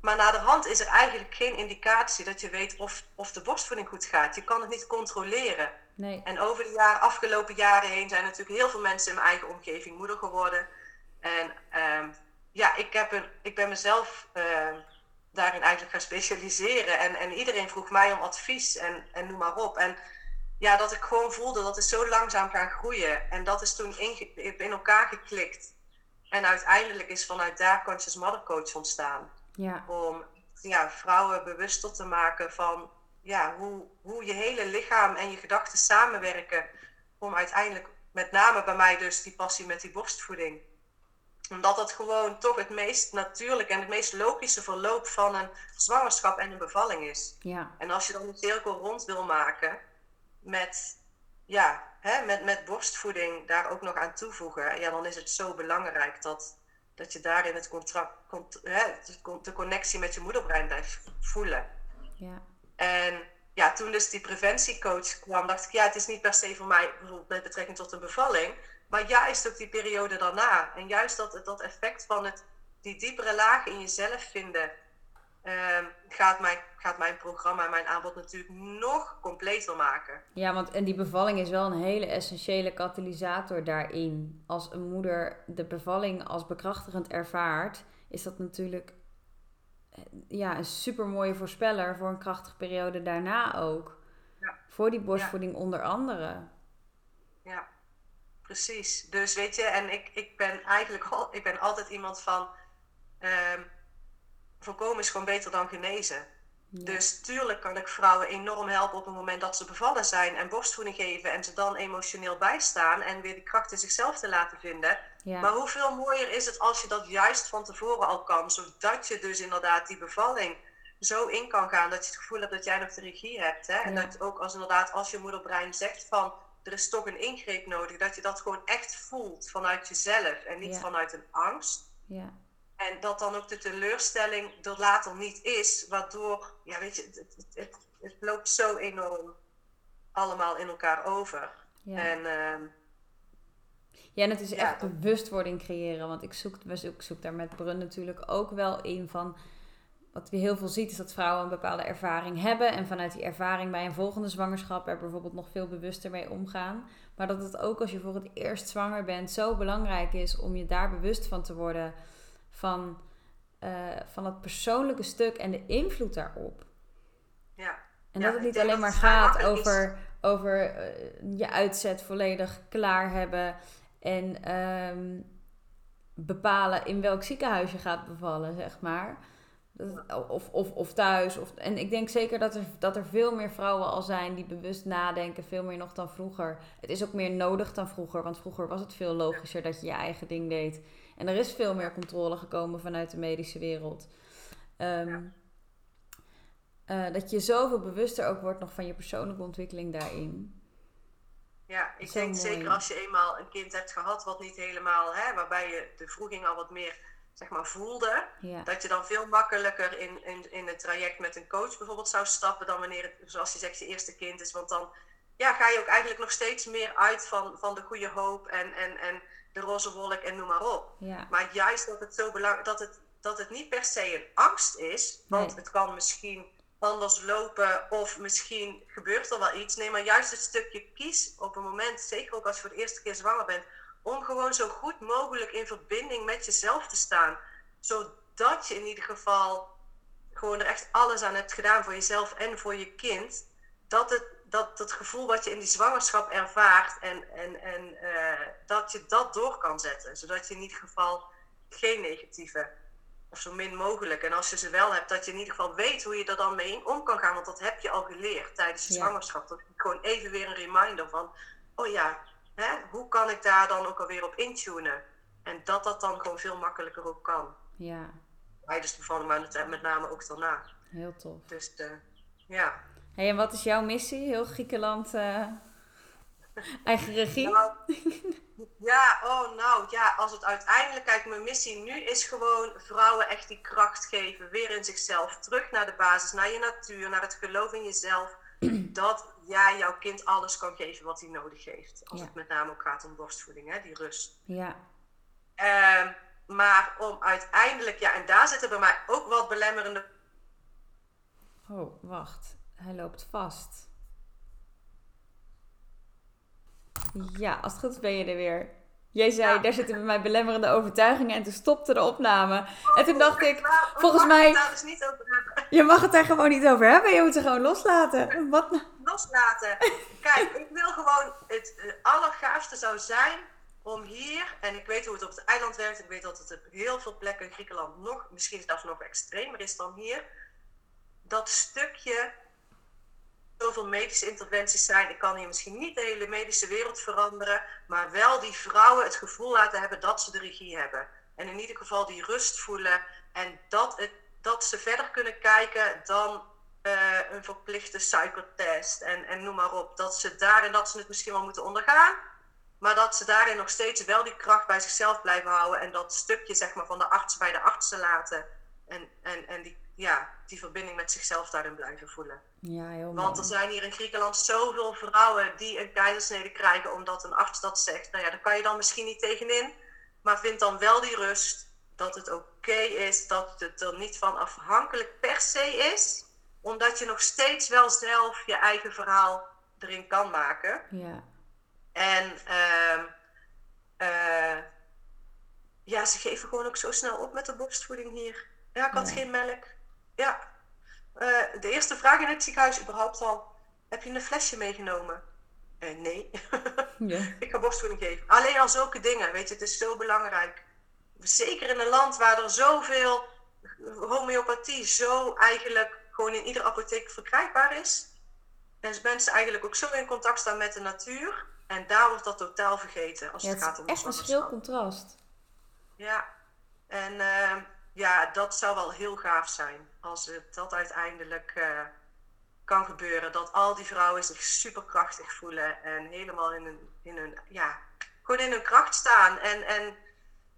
Maar na de hand is er eigenlijk geen indicatie dat je weet of, of de borstvoeding goed gaat. Je kan het niet controleren. Nee. En over de jaren, afgelopen jaren heen zijn natuurlijk heel veel mensen in mijn eigen omgeving moeder geworden. En ehm, ja, ik, heb een, ik ben mezelf ehm, daarin eigenlijk gaan specialiseren. En, en iedereen vroeg mij om advies en, en noem maar op. En ja, dat ik gewoon voelde dat het zo langzaam gaan groeien. En dat is toen in, in elkaar geklikt. En uiteindelijk is vanuit daar Conscious Mother Coach ontstaan. Ja. Om ja, vrouwen bewuster te maken van ja, hoe, hoe je hele lichaam en je gedachten samenwerken. Om uiteindelijk, met name bij mij dus, die passie met die borstvoeding. Omdat dat gewoon toch het meest natuurlijke en het meest logische verloop van een zwangerschap en een bevalling is. Ja. En als je dan een cirkel rond wil maken met, ja, hè, met, met borstvoeding daar ook nog aan toevoegen, ja, dan is het zo belangrijk dat, dat je daarin het contract, cont, hè, de connectie met je moederbrein blijft voelen. Ja. En ja, toen dus die preventiecoach kwam, dacht ik, ja, het is niet per se voor mij bijvoorbeeld met betrekking tot een bevalling, maar juist ook die periode daarna. En juist dat, dat effect van het, die diepere lagen in jezelf vinden, uh, gaat, mijn, gaat mijn programma en mijn aanbod natuurlijk nog completer maken. Ja, want en die bevalling is wel een hele essentiële katalysator daarin. Als een moeder de bevalling als bekrachtigend ervaart, is dat natuurlijk ja, een super mooie voorspeller voor een krachtige periode daarna ook. Ja. Voor die borstvoeding onder andere. Ja, precies. Dus weet je, en ik, ik ben eigenlijk al, ik ben altijd iemand van um, voorkomen is gewoon beter dan genezen. Ja. Dus tuurlijk kan ik vrouwen enorm helpen op het moment dat ze bevallen zijn en borstvoeding geven en ze dan emotioneel bijstaan en weer die kracht in zichzelf te laten vinden. Ja. Maar hoeveel mooier is het als je dat juist van tevoren al kan, zodat je dus inderdaad die bevalling zo in kan gaan dat je het gevoel hebt dat jij nog de regie hebt. Hè? En Ja. dat ook als inderdaad als je moederbrein zegt van er is toch een ingreep nodig, dat je dat gewoon echt voelt vanuit jezelf en niet vanuit een angst. Ja. En dat dan ook de teleurstelling er later niet is, waardoor, ja weet je, het, het, het, het loopt zo enorm allemaal in elkaar over. Ja. En ehm, Ja, en het is Ja, echt dat- bewustwording creëren. Want ik zoek, zoek, ik zoek daar met Brun natuurlijk ook wel in van... Wat we heel veel ziet is dat vrouwen een bepaalde ervaring hebben. En vanuit die ervaring bij een volgende zwangerschap er bijvoorbeeld nog veel bewuster mee omgaan. Maar dat het ook als je voor het eerst zwanger bent zo belangrijk is om je daar bewust van te worden. Van, eh, van het persoonlijke stuk en de invloed daarop. ja, En Ja, dat het niet alleen maar gaat is. over, over eh, je uitzet volledig klaar hebben en ehm, bepalen in welk ziekenhuis je gaat bevallen, zeg maar. Of, of, of thuis. Of, en ik denk zeker dat er, dat er veel meer vrouwen al zijn die bewust nadenken, veel meer nog dan vroeger. Het is ook meer nodig dan vroeger, want vroeger was het veel logischer dat je je eigen ding deed. En er is veel meer controle gekomen vanuit de medische wereld. Ehm, Ja. eh, dat je zoveel bewuster ook wordt nog van je persoonlijke ontwikkeling daarin. ja, ik denk mooi. zeker als je eenmaal een kind hebt gehad wat niet helemaal, hè, waarbij je de vroeging al wat meer zeg maar, voelde, Ja, dat je dan veel makkelijker in, in, in het traject met een coach bijvoorbeeld zou stappen dan wanneer het, zoals je zegt, je eerste kind is. Want dan ja, ga je ook eigenlijk nog steeds meer uit van, van de goede hoop en, en, en de roze wolk en noem maar op. ja, Maar juist dat het zo belangrijk dat het, dat het niet per se een angst is, want Nee. het kan misschien anders lopen of misschien gebeurt er wel iets. Nee, maar juist het stukje kies op een moment, zeker ook als je voor de eerste keer zwanger bent, om gewoon zo goed mogelijk in verbinding met jezelf te staan. Zodat je in ieder geval gewoon er echt alles aan hebt gedaan voor jezelf en voor je kind. Dat het, dat het gevoel wat je in die zwangerschap ervaart en, en, en eh, dat je dat door kan zetten. Zodat je in ieder geval geen negatieve of zo min mogelijk. En als je ze wel hebt, dat je in ieder geval weet hoe je er dan mee om kan gaan. Want dat heb je al geleerd tijdens je Ja. zwangerschap. Dat is gewoon even weer een reminder van, oh ja, hè, hoe kan ik daar dan ook alweer op intunen? En dat dat dan gewoon veel makkelijker ook kan. ja, Tijdens de bevalling, maar met- met name ook daarna. heel tof. Dus eh, ja. Hey, en wat is jouw missie? Heel Griekenland, eh, eigen regie? Nou, ja, oh nou, ja, als het uiteindelijk, kijk, mijn missie nu is gewoon vrouwen echt die kracht geven, weer in zichzelf, terug naar de basis, naar je natuur, naar het geloof in jezelf, dat jij jouw kind alles kan geven wat hij nodig heeft. Als het met name ook gaat om borstvoeding, hè, die rust. Ja. Ehm, maar om uiteindelijk, ja, en daar zitten bij mij ook wat belemmerende. Oh, wacht. Hij loopt vast. Ja, als het goed is ben je er weer. Jij zei, daar zitten bij mij belemmerende overtuigingen en toen stopte de opname. en toen dacht ik, volgens mij... Dus niet over je mag het daar gewoon niet over hebben, je moet het gewoon loslaten. Wat nou? Loslaten. Kijk, ik wil gewoon, het allergaafste zou zijn om hier, en ik weet hoe het op het eiland werkt, ik weet dat het op heel veel plekken in Griekenland nog, misschien zelfs nog extremer is dan hier, dat stukje zoveel medische interventies zijn. Ik kan hier misschien niet de hele medische wereld veranderen, maar wel die vrouwen het gevoel laten hebben dat ze de regie hebben. En in ieder geval die rust voelen en dat, het, dat ze verder kunnen kijken dan uh, een verplichte suikertest en, en noem maar op. Dat ze daarin dat ze het misschien wel moeten ondergaan, maar dat ze daarin nog steeds wel die kracht bij zichzelf blijven houden en dat stukje zeg maar, van de arts bij de artsen laten. En, en, en die, ja, die verbinding met zichzelf daarin blijven voelen. Ja, heel Want er zijn hier in Griekenland zoveel vrouwen die een keizersnede krijgen omdat een arts dat zegt. Nou ja, daar kan je dan misschien niet tegenin. Maar vind dan wel die rust dat het oké is, dat het er niet van afhankelijk per se is. Omdat je nog steeds wel zelf je eigen verhaal erin kan maken. Ja. En uh, uh, ja, ze geven gewoon ook zo snel op met de borstvoeding hier. Ja, ik had geen melk. Ja. Uh, de eerste vraag in het ziekenhuis überhaupt al. Heb je een flesje meegenomen? Uh, nee. ja. ik ga borstvoeding geven. Alleen al zulke dingen, weet je, het is zo belangrijk. Zeker in een land waar er zoveel homeopathie zo eigenlijk gewoon in iedere apotheek verkrijgbaar is. En mensen eigenlijk ook zo in contact staan met de natuur. En daar wordt dat totaal vergeten als het, gaat om echt een schril contrast. Ja, en uh, ja, dat zou wel heel gaaf zijn als het dat uiteindelijk uh, kan gebeuren. Dat al die vrouwen zich superkrachtig voelen en helemaal in hun, in hun, ja, gewoon in hun kracht staan en, en,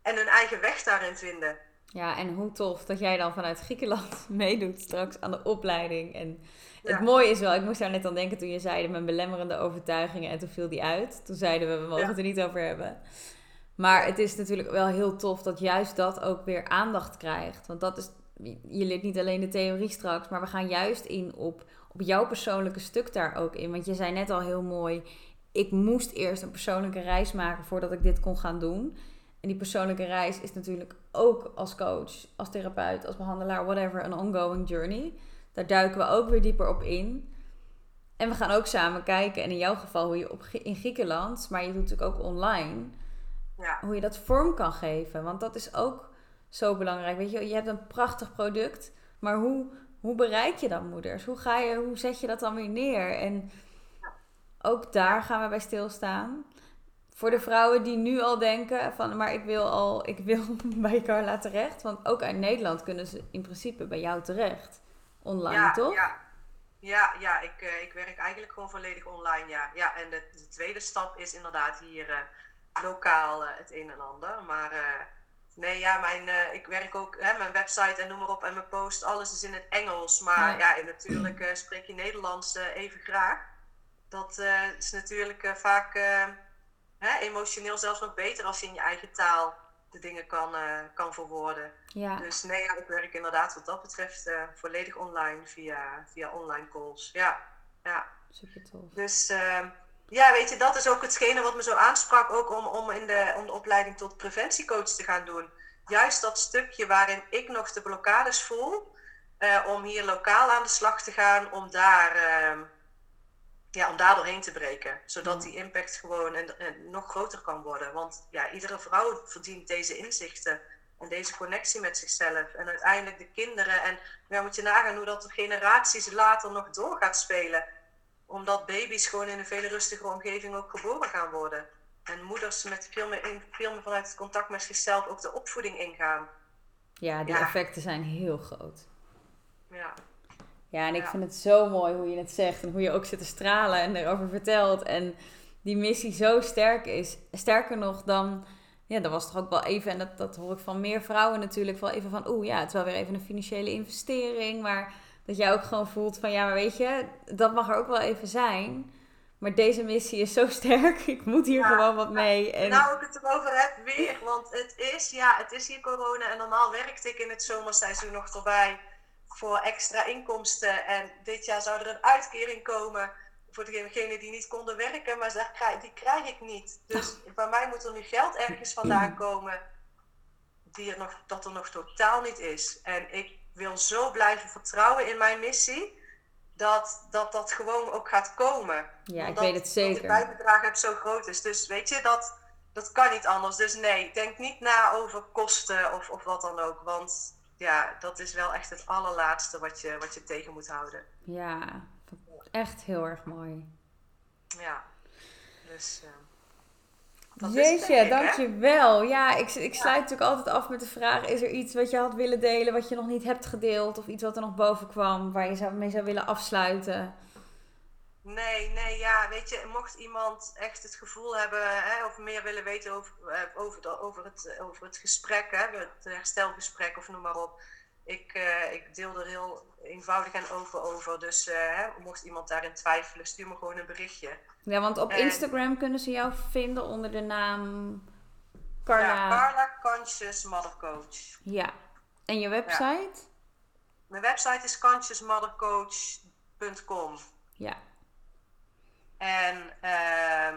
en hun eigen weg daarin vinden. Ja, en hoe tof dat jij dan vanuit Griekenland meedoet straks aan de opleiding. En het mooie is wel, ik moest daar net aan denken toen je zei mijn belemmerende overtuigingen en toen viel die uit. Toen zeiden we, we mogen het er niet over hebben. Maar het is natuurlijk wel heel tof dat juist dat ook weer aandacht krijgt. Want dat is, je leert niet alleen de theorie straks, maar we gaan juist in op, op jouw persoonlijke stuk daar ook in. Want je zei net al heel mooi, ik moest eerst een persoonlijke reis maken voordat ik dit kon gaan doen. En die persoonlijke reis is natuurlijk ook als coach, als therapeut, als behandelaar, whatever, een ongoing journey. Daar duiken we ook weer dieper op in. En we gaan ook samen kijken, en in jouw geval hoe je op, in Griekenland, maar je doet natuurlijk ook online, ja. hoe je dat vorm kan geven. Want dat is ook zo belangrijk. Weet je, je hebt een prachtig product, maar hoe, hoe bereik je dan moeders? Hoe, ga je, hoe zet je dat dan weer neer? En ook daar gaan we bij stilstaan. Voor de vrouwen die nu al denken van, maar ik wil al, ik wil bij Carla terecht. Want ook uit Nederland kunnen ze in principe bij jou terecht. Online, toch? Ja, ja, ja ik, uh, ik werk eigenlijk gewoon volledig online, ja. Ja, en de, de tweede stap is inderdaad hier uh, lokaal uh, het een en ander. Maar nee, ja, mijn, ik werk ook, hè, mijn website en noem maar op en mijn post, alles is in het Engels. Maar ja, ja natuurlijk spreek je Nederlands even graag. Dat is natuurlijk vaak hè, emotioneel zelfs nog beter als je in je eigen taal de dingen kan, kan verwoorden. Ja. Dus nee, ja, ik werk inderdaad wat dat betreft volledig online via, via online calls. Ja, ja. Super tof. Dus uh, ja, weet je, dat is ook hetgene wat me zo aansprak, ook om, om, in de, om de opleiding tot preventiecoach te gaan doen. Juist dat stukje waarin ik nog de blokkades voel, uh, om hier lokaal aan de slag te gaan, om daar ehm, ja, om daar doorheen te breken. Zodat die impact gewoon en, en, nog groter kan worden. Want ja, iedere vrouw verdient deze inzichten en deze connectie met zichzelf. En uiteindelijk de kinderen. En ja, moet je nagaan hoe dat generaties later nog door gaat spelen. Omdat baby's gewoon in een veel rustigere omgeving ook geboren gaan worden. En moeders met veel meer, in, veel meer vanuit het contact met zichzelf ook de opvoeding ingaan. Ja, die effecten zijn heel groot. Ja. Ja, en ik vind het zo mooi hoe je het zegt en hoe je ook zit te stralen en erover vertelt. En die missie zo sterk is. Sterker nog dan, ja, dat was toch ook wel even, en dat, dat hoor ik van meer vrouwen natuurlijk, wel even van, oeh ja, het is wel weer even een financiële investering. Maar Dat jij ook gewoon voelt van ja, maar weet je, dat mag er ook wel even zijn. Maar deze missie is zo sterk, ik moet hier gewoon wat mee. En... Nou, ik het erover heb weer, want het is, ja, het is hier corona en normaal werkte ik in het zomerseizoen nog erbij voor extra inkomsten. En dit jaar zou er een uitkering komen voor degenen die niet konden werken, maar die krijg ik niet. Dus bij mij moet er nu geld ergens vandaan komen die er nog, dat er nog totaal niet is. En ik wil zo blijven vertrouwen in mijn missie dat dat, dat gewoon ook gaat komen. Ja, ik weet het zeker. Dat de bijbedrag heb zo groot is. Dus weet je, dat, dat kan niet anders. Dus nee, denk niet na over kosten of, of wat dan ook. Want ja, dat is wel echt het allerlaatste wat je, wat je tegen moet houden. Ja, echt heel erg mooi. Ja, dus... Uh, Jeetje, dankjewel. Ja, ik, ik sluit natuurlijk altijd af met de vraag: is er iets wat je had willen delen, wat je nog niet hebt gedeeld? Of iets wat er nog boven kwam, waar je zou, mee zou willen afsluiten? Nee, nee, ja, weet je, mocht iemand echt het gevoel hebben hè, of meer willen weten over, eh, over, de, over, het, over het gesprek, hè, het herstelgesprek of noem maar op. Ik, uh, ik deel er heel eenvoudig en open over. Dus uh, hè, mocht iemand daarin twijfelen, stuur me gewoon een berichtje. Ja, want op Instagram kunnen ze jou vinden onder de naam Carla... Ja, Carla Conscious Mother Coach. Ja. En je website? Mijn website is consciousmothercoach.com. Ja. En uh,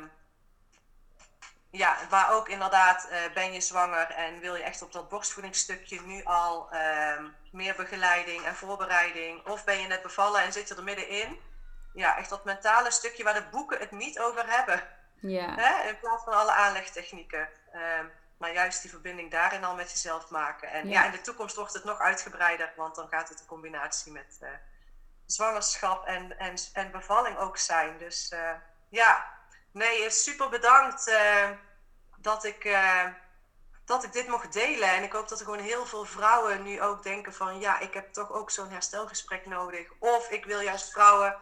ja, maar ook inderdaad, uh, ben je zwanger en wil je echt op dat borstvoedingsstukje nu al uh, meer begeleiding en voorbereiding? Of ben je net bevallen en zit je er middenin? Ja, echt dat mentale stukje waar de boeken het niet over hebben. Ja. Hè? In plaats van alle aanlegtechnieken. Uh, maar juist die verbinding daarin al met jezelf maken. En ja. in de toekomst wordt het nog uitgebreider, want dan gaat het een combinatie met eh, zwangerschap en, en, en bevalling ook zijn. Dus eh, ja, Nee, super bedankt uh, dat, ik, uh, dat ik dit mocht delen. En ik hoop dat er gewoon heel veel vrouwen nu ook denken van... ja, ik heb toch ook zo'n herstelgesprek nodig. Of ik wil juist vrouwen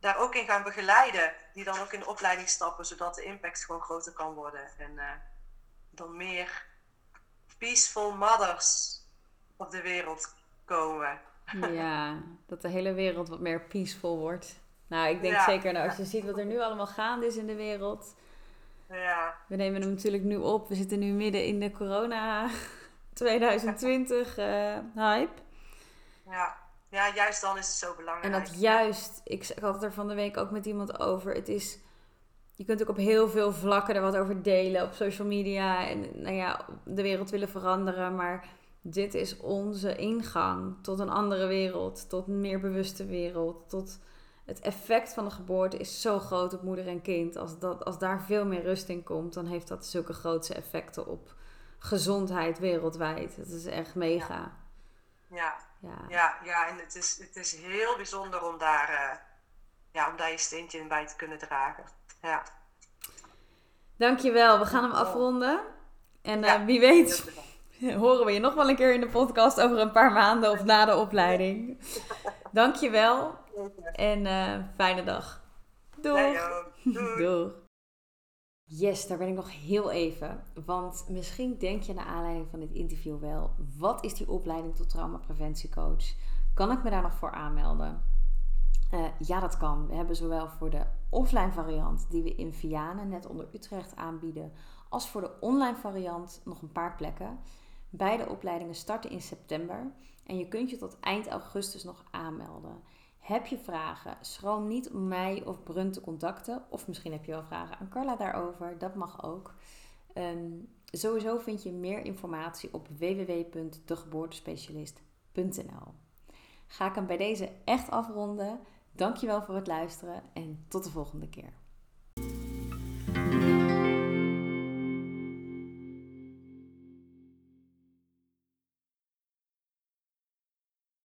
daar ook in gaan begeleiden. Die dan ook in de opleiding stappen, zodat de impact gewoon groter kan worden. En dan meer peaceful mothers op de wereld komen. Ja, dat de hele wereld wat meer peaceful wordt. Nou, ik denk zeker, nou, als je ziet wat er nu allemaal gaande is in de wereld. Ja. We nemen hem natuurlijk nu op. We zitten nu midden in de corona 2020 uh, eh, hype. Ja. ja, juist dan is het zo belangrijk. En dat juist, ik, ik had het er van de week ook met iemand over. Het is, je kunt ook op heel veel vlakken er wat over delen. Op social media en nou ja, de wereld willen veranderen. Maar dit is onze ingang tot een andere wereld. Tot een meer bewuste wereld. Tot het effect van de geboorte is zo groot op moeder en kind. Als, dat, als daar veel meer rust in komt, dan heeft dat zulke grootse effecten op gezondheid wereldwijd. Het is echt mega. Ja, ja, ja, ja en het is, het is heel bijzonder om daar, uh, ja, om daar je steentje in bij te kunnen dragen. Ja. Dankjewel, we gaan hem afronden. En uh, wie weet horen we je nog wel een keer in de podcast over een paar maanden of na de opleiding. Dankjewel. En uh, fijne dag. Doeg. Doeg. Yes, daar ben ik nog heel even. Want misschien denk je naar aanleiding van dit interview wel: wat is die opleiding tot traumapreventiecoach? Kan ik me daar nog voor aanmelden? Uh, ja, dat kan. We hebben zowel voor de offline variant, die we in Vianen net onder Utrecht aanbieden, als voor de online variant nog een paar plekken. Beide opleidingen starten in september en je kunt je tot eind augustus nog aanmelden. Heb je vragen? Schroom niet om mij of Brun te contacten. Of misschien heb je wel vragen aan Carla daarover. Dat mag ook. Um, sowieso vind je meer informatie op www.degeboortespecialist.nl. Ga ik hem bij deze echt afronden. Dankjewel voor het luisteren en tot de volgende keer.